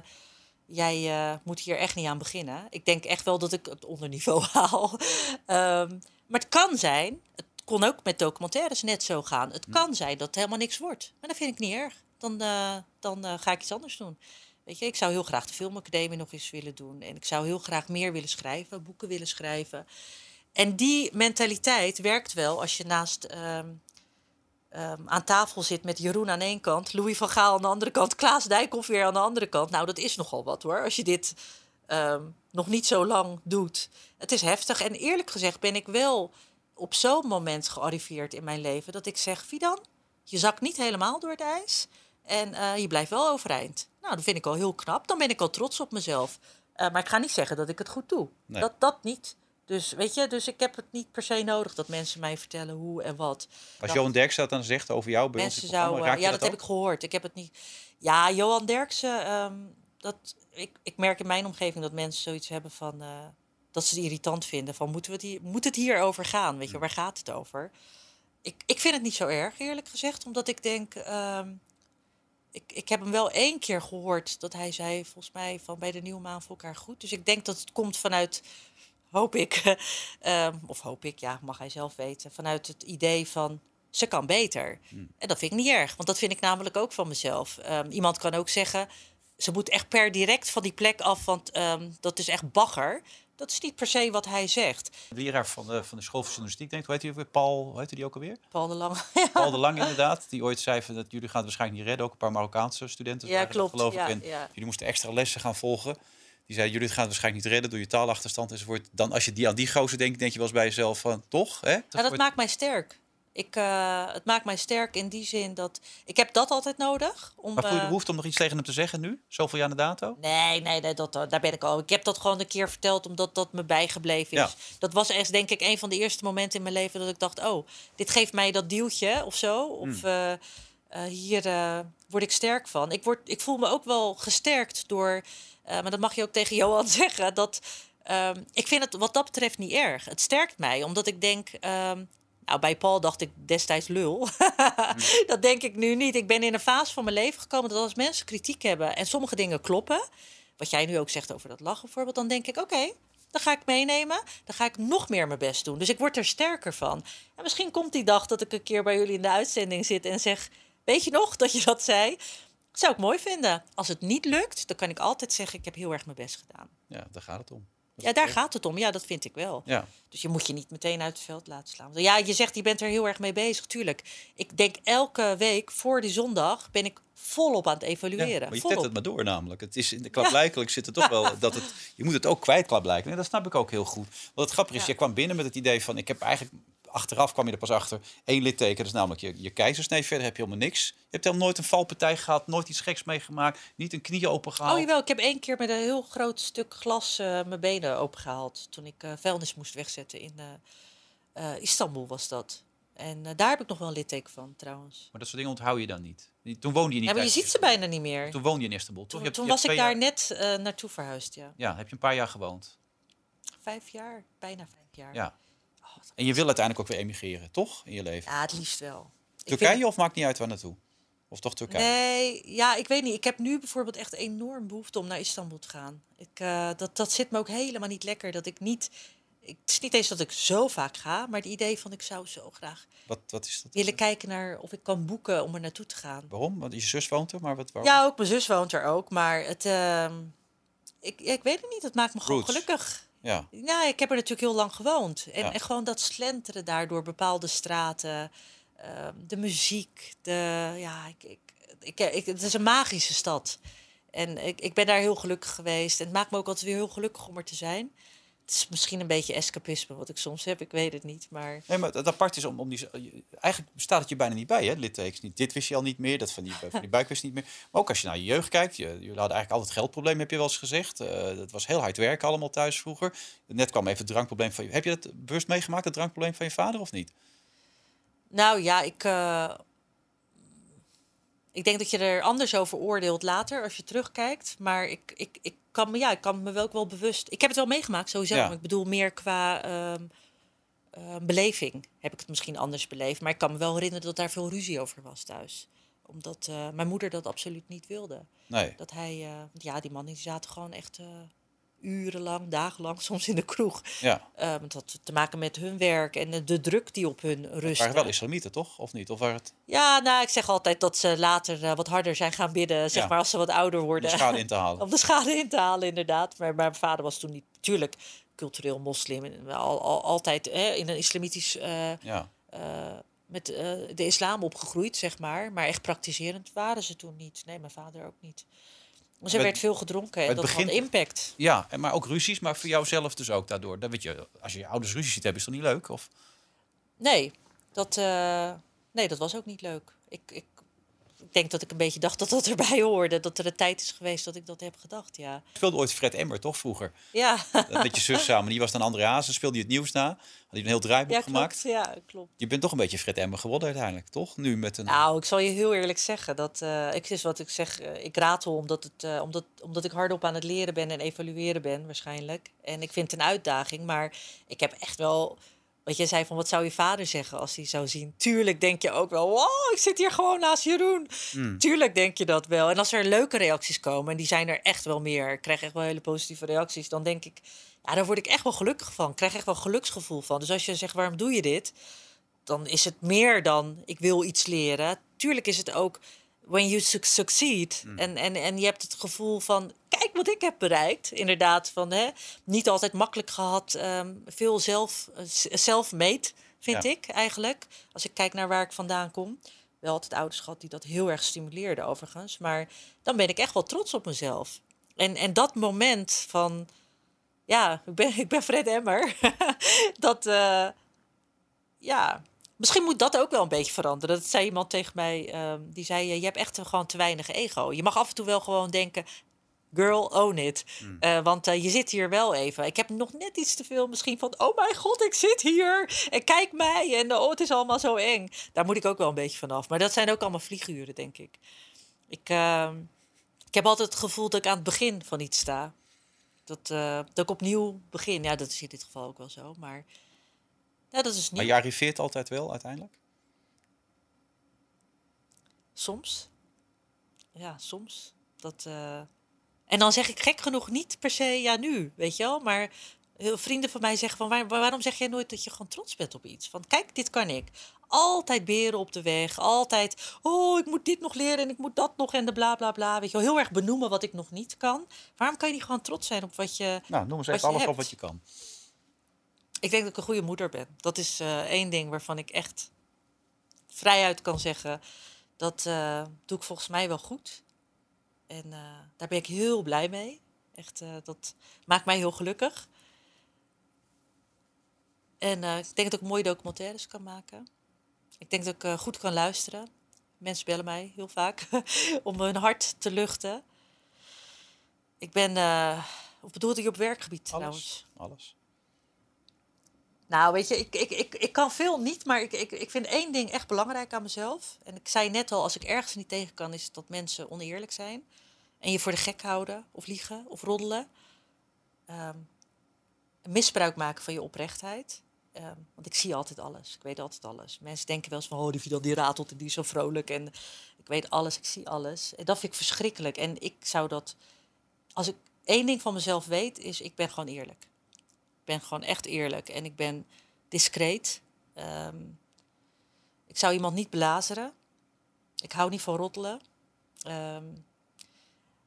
jij eh, moet hier echt niet aan beginnen. Ik denk echt wel dat ik het onderniveau haal. Ehm, maar het kan zijn, het kon ook met documentaires net zo gaan. Het kan zijn dat het helemaal niks wordt. Maar dat vind ik niet erg. Dan, eh, dan ga ik iets anders doen. Weet je, ik zou heel graag de filmacademie nog eens willen doen. En ik zou heel graag meer willen schrijven, boeken willen schrijven. En die mentaliteit werkt wel als je naast ehm, aan tafel zit met Jeroen aan één kant, Louis van Gaal aan de andere kant, Klaas Dijkhoff weer aan de andere kant. Nou, dat is nogal wat hoor, als je dit ehm, nog niet zo lang doet. Het is heftig. En eerlijk gezegd ben ik wel op zo'n moment gearriveerd in mijn leven dat ik zeg, Fidan, je zakt niet helemaal door het ijs en eh, je blijft wel overeind. Nou, dat vind ik al heel knap. Dan ben ik al trots op mezelf. Eh, maar ik ga niet zeggen dat ik het goed doe. Nee. Dat, dat niet. Dus weet je, dus ik heb het niet per se nodig dat mensen mij vertellen hoe en wat. Als Johan Derks dat dan zegt over jou bij in mensen zouden. Ja, dat, heb ik gehoord. Ik heb het niet. Ja, Johan Derksen. ehm, dat, ik, ik merk in mijn omgeving dat mensen zoiets hebben van. eh, dat ze het irritant vinden. Van moeten we het hier, moet het hierover gaan? Weet je, waar gaat het over? Ik, ik vind het niet zo erg, eerlijk gezegd. Omdat ik denk. ehm, ik, ik heb hem wel één keer gehoord dat hij zei, volgens mij, van bij de nieuwe maan voor elkaar goed. Dus ik denk dat het komt vanuit, hoop ik, ehm, of hoop ik, ja, mag hij zelf weten, vanuit het idee van ze kan beter. En dat vind ik niet erg, want dat vind ik namelijk ook van mezelf. Ehm, iemand kan ook zeggen, ze moet echt per direct van die plek af, want ehm, dat is echt bagger. Dat is niet per se wat hij zegt. De leraar van de, van de school van journalistiek, denk ik, hoe heet hij ook weer? Paul, hoe heette die ook alweer? Paul de Lange. Paul de Lang inderdaad, die ooit zei van dat jullie gaan het waarschijnlijk niet redden. Ook een paar Marokkaanse studenten Ja, klopt. geloof ik. Ja, En ja. jullie moesten extra lessen gaan volgen. Die zei, jullie gaan het waarschijnlijk niet redden door je taalachterstand enzovoort. Dan als je die aan die gozer denkt, denk je wel eens bij jezelf van, toch? Hè? Ja, dat maakt mij sterk. Ik, eh, het maakt mij sterk in die zin dat ik heb dat altijd nodig. Om, Maar voel je de eh, behoefte om nog iets tegen hem te zeggen nu? Zoveel jaar na dato? Nee, nee, nee dat, daar ben ik al. Ik heb dat gewoon een keer verteld omdat dat me bijgebleven is. Ja. Dat was echt, denk ik, een van de eerste momenten in mijn leven dat ik dacht: oh, dit geeft mij dat duwtje of zo. Of Hmm. eh, eh, hier eh, word ik sterk van. Ik, word, ik voel me ook wel gesterkt door, eh, maar dat mag je ook tegen Johan zeggen, dat ehm, ik vind het wat dat betreft niet erg. Het sterkt mij, omdat ik denk. ehm, nou, bij Paul dacht ik destijds lul. dat denk ik nu niet. Ik ben in een fase van mijn leven gekomen dat als mensen kritiek hebben en sommige dingen kloppen, wat jij nu ook zegt over dat lachen bijvoorbeeld, dan denk ik: oké, dan ga ik meenemen. Dan ga ik nog meer mijn best doen. Dus ik word er sterker van. En misschien komt die dag dat ik een keer bij jullie in de uitzending zit en zeg: Weet je nog dat je dat zei? Zou ik mooi vinden. Als het niet lukt, dan kan ik altijd zeggen: Ik heb heel erg mijn best gedaan. Ja, daar gaat het om. Dat Ja, daar gaat het om. Ja, dat vind ik wel. Ja. Dus je moet je niet meteen uit het veld laten slaan. Ja, je zegt, je bent er heel erg mee bezig. Tuurlijk. Ik denk elke week voor die zondag ben ik volop aan het Ja, evalueren. maar je volop. tet het maar door namelijk. Het is in de klaarblijkelijk zit er toch wel dat het. Je moet het ook kwijt klaarblijkelijk. En dat snap ik ook heel goed. Want het grappige is, Ja. je kwam binnen met het idee van ik heb eigenlijk achteraf kwam je er pas achter. Eén litteken, dat is namelijk je, je keizersnee. Verder heb je helemaal niks. Je hebt helemaal nooit een valpartij gehad, nooit iets geks meegemaakt. Niet een knie opengehaald. Oh jawel, ik heb één keer met een heel groot stuk glas eh, mijn benen opengehaald. Toen ik eh, vuilnis moest wegzetten in eh, Istanbul was dat. En daar heb ik nog wel een litteken van trouwens. Maar dat soort dingen onthoud je dan niet. Toen woonde je niet Ja, maar je ziet ze bijna niet meer. Toen woonde je in Istanbul, toch? Toen, Je toen je was ik daar jaar- net naartoe verhuisd, ja. Ja, heb je een paar jaar gewoond. Vijf jaar, bijna vijf jaar. Ja. En je wil uiteindelijk ook weer emigreren, toch? In je leven. Ja, het liefst wel. Turkije vind- of maakt niet uit waar naartoe? Of toch Turkije? Nee, ja, ik weet niet. Ik heb nu bijvoorbeeld echt enorm behoefte om naar Istanbul te gaan. Ik, eh, dat, dat zit me ook helemaal niet lekker. Dat ik niet. Ik, het is niet eens dat ik zo vaak ga, maar het idee van ik zou zo graag Wat, wat is dat? willen kijken naar of ik kan boeken om er naartoe te gaan. Waarom? Want je zus woont er, maar wat, waarom? Ja, ook mijn zus woont er ook, maar het. ehm, ik, ik weet het niet. Het maakt me gewoon gelukkig. Ja. Ja, ik heb er natuurlijk heel lang gewoond. En, Ja. en gewoon dat slenteren daar door bepaalde straten. ehm, de muziek. De, ja, ik, ik, ik, ik- het is een magische stad. En ik, ik ben daar heel gelukkig geweest. En het maakt me ook altijd weer heel gelukkig om er te zijn. Het is misschien een beetje escapisme wat ik soms heb. Ik weet het niet. Maar Nee, maar het apart is om, om die... Eigenlijk staat het je bijna niet bij, hè? Littekens niet. Dit wist je al niet meer, dat van die, van die buik wist je niet meer. Maar ook als je naar je jeugd kijkt. Je, jullie hadden eigenlijk altijd geldprobleem, heb je wel eens gezegd. Eh dat was heel hard werken allemaal thuis vroeger. Net kwam even het drankprobleem van je... Heb je dat bewust meegemaakt, het drankprobleem van je vader, of niet? Nou ja, ik, eh, ik denk dat je er anders over oordeelt later als je terugkijkt. Maar ik, ik, ik, kan, me, ja, ik kan me wel ook wel bewust. Ik heb het wel meegemaakt sowieso. Ja. Maar ik bedoel meer qua ehm, eh, beleving heb ik het misschien anders beleefd. Maar ik kan me wel herinneren dat daar veel ruzie over was thuis. Omdat eh, mijn moeder dat absoluut niet wilde. Nee. Dat hij, want ja, die mannen die zaten gewoon echt eh, urenlang, dagenlang soms in de kroeg. Ja. Eh, dat had te maken met hun werk en de, druk die op hun Het rust. waren wel islamieten, toch? Of niet? Of waren het Ja, nou, ik zeg altijd dat ze later eh, wat harder zijn gaan bidden, zeg Ja. maar, als ze wat ouder om worden. de schade in te halen? Om de schade in te halen, inderdaad. Maar, maar mijn vader was toen niet, natuurlijk, cultureel moslim. En al, al, altijd hè, in een islamitisch, eh, Ja. met de islam opgegroeid, zeg maar. Maar echt praktiserend waren ze toen niet. Nee, mijn vader ook niet. Dus er Het- werd veel gedronken en dat had impact. Ja, en maar ook ruzies, maar voor jou zelf dus ook daardoor. Dan weet je, als je je ouders ruzie ziet hebben, is dat niet leuk? Of? Nee, dat, eh, nee, dat was ook niet leuk. Ik, ik denk dat ik een beetje dacht dat dat erbij hoorde. Dat er een tijd is geweest dat ik dat heb gedacht, ja. Speelde ooit Fred Emmer, toch, vroeger? Ja, Met je zus samen. Die was dan André Hazes, speelde je het nieuws na. Had hij een heel draaiboek ja gemaakt. Ja, klopt. Je bent toch een beetje Fred Emmer geworden uiteindelijk, toch? Nu met een... Nou, ik zal je heel eerlijk zeggen dat eh, ik is wat ik zeg. eh, ik ratel omdat, het, eh, omdat, omdat ik hardop aan het leren ben en evalueren ben waarschijnlijk. En ik vind het een uitdaging, maar ik heb echt wel. Wat jij zei van wat zou je vader zeggen als hij zou zien? Tuurlijk denk je ook wel, wow, ik zit hier gewoon naast Jeroen. Hmm. Tuurlijk denk je dat wel. En als er leuke reacties komen, en die zijn er echt wel meer, ik krijg echt wel hele positieve reacties, dan denk ik, ja, daar word ik echt wel gelukkig van. Ik krijg echt wel geluksgevoel van. Dus als je zegt, waarom doe je dit? Dan is het meer dan, ik wil iets leren. Tuurlijk is het ook, when you su- succeed. En, en, en je hebt het gevoel van, kijk wat ik heb bereikt. Inderdaad, van hè, niet altijd makkelijk gehad. ehm, veel zelf, eh, self-made, vind Ja. ik eigenlijk. Als ik kijk naar waar ik vandaan kom. Wel altijd ouders gehad die dat heel erg stimuleerden overigens. Maar dan ben ik echt wel trots op mezelf. En, en dat moment van... Ja, ik ben, ik ben Fred Emmer. dat... eh, ja, misschien moet dat ook wel een beetje veranderen. Dat zei iemand tegen mij. ehm, die zei, je hebt echt gewoon te weinig ego. Je mag af en toe wel gewoon denken... Girl, own it. Eh, want eh, je zit hier wel even. Ik heb nog net iets te veel misschien van... Oh mijn god, ik zit hier. En kijk mij. En oh, het is allemaal zo eng. Daar moet ik ook wel een beetje vanaf. Maar dat zijn ook allemaal vlieguren, denk ik. Ik, ehm, ik heb altijd het gevoel dat ik aan het begin van iets sta. Dat, eh, dat ik opnieuw begin. Ja, dat is in dit geval ook wel zo. Maar ja, dat is Maar niet je arriveert altijd wel uiteindelijk? soms. Ja, soms. Dat, eh, En dan zeg ik gek genoeg niet per se ja nu, weet je wel. Maar heel vrienden van mij zeggen van waar- waarom zeg jij nooit dat je gewoon trots bent op iets? Van kijk, dit kan ik. Altijd beren op de weg. Altijd, oh, ik moet dit nog leren en ik moet dat nog en de bla bla bla. Weet je wel, heel erg benoemen wat ik nog niet kan. Waarom kan je niet gewoon trots zijn op wat je Nou, noem eens even alles op wat je kan. Ik denk dat ik een goede moeder ben. Dat is eh, één ding waarvan ik echt vrijuit kan zeggen. Dat eh, doe ik volgens mij wel goed. En eh, daar ben ik heel blij mee. Echt, dat maakt mij heel gelukkig. En ik denk dat ik mooie documentaires kan maken. Ik denk dat ik goed kan luisteren. Mensen bellen mij heel vaak om hun hart te luchten. Ik ben, of bedoelde je op werkgebied trouwens? Alles. Nou, weet je, ik, ik, ik, ik kan veel niet, maar ik, ik, ik vind één ding echt belangrijk aan mezelf. En ik zei net al, als ik ergens niet tegen kan, is dat mensen oneerlijk zijn. En je voor de gek houden, of liegen, of roddelen. Um, misbruik maken van je oprechtheid. Um, want ik zie altijd alles. Ik weet altijd alles. Mensen denken wel eens van, oh, die dan die ratelt en die is zo vrolijk. En ik weet alles, ik zie alles. En dat vind ik verschrikkelijk. En ik zou dat, als ik één ding van mezelf weet, is ik ben gewoon eerlijk. Ik ben gewoon echt eerlijk. En ik ben discreet. Um, ik zou iemand niet belazeren. Ik hou niet van roddelen. Um,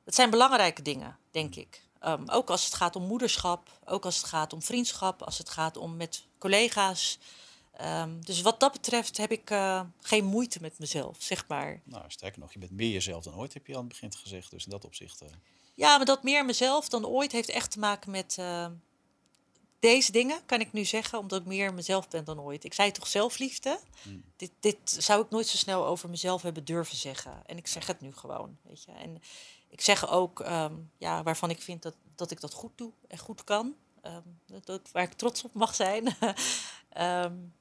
dat zijn belangrijke dingen, denk ik. Um, ook als het gaat om moederschap, ook als het gaat om vriendschap, als het gaat om met collega's. Um, dus wat dat betreft heb ik uh, geen moeite met mezelf, zeg maar. Nou, sterker nog, je bent meer jezelf dan ooit, heb je aan het begin gezegd. Dus in dat opzicht. Uh... Ja, maar dat meer mezelf dan ooit heeft echt te maken met uh, deze dingen, kan ik nu zeggen, omdat ik meer mezelf ben dan ooit. Ik zei toch zelfliefde? Hmm. Dit, dit zou ik nooit zo snel over mezelf hebben durven zeggen. En ik zeg het nu gewoon, weet je. En ik zeg ook um, ja, waarvan ik vind dat, dat ik dat goed doe en goed kan. Um, dat, waar ik trots op mag zijn. um,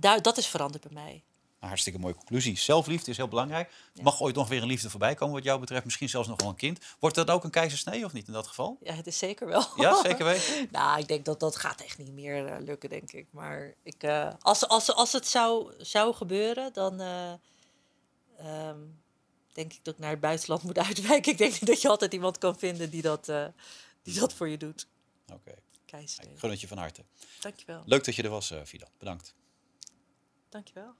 daar, dat is veranderd bij mij. Een hartstikke mooie conclusie. Zelfliefde is heel belangrijk. Ja. Mag ooit nog weer een liefde voorbij komen wat jou betreft? Misschien zelfs nog wel een kind. Wordt dat ook een keizersnee of niet in dat geval? Ja, het is zeker wel. Ja, zeker weten? nou, ik denk dat dat gaat echt niet meer uh, lukken, denk ik. Maar ik, uh, als, als, als het zou, zou gebeuren, dan... Uh, um, denk ik dat ik naar het buitenland moet uitwijken. Ik denk niet dat je altijd iemand kan vinden die dat, die dat voor je doet. Oké. Okay. Ik gun het je van harte. Dankjewel. Leuk dat je er was, Fidan. Bedankt. Dankjewel.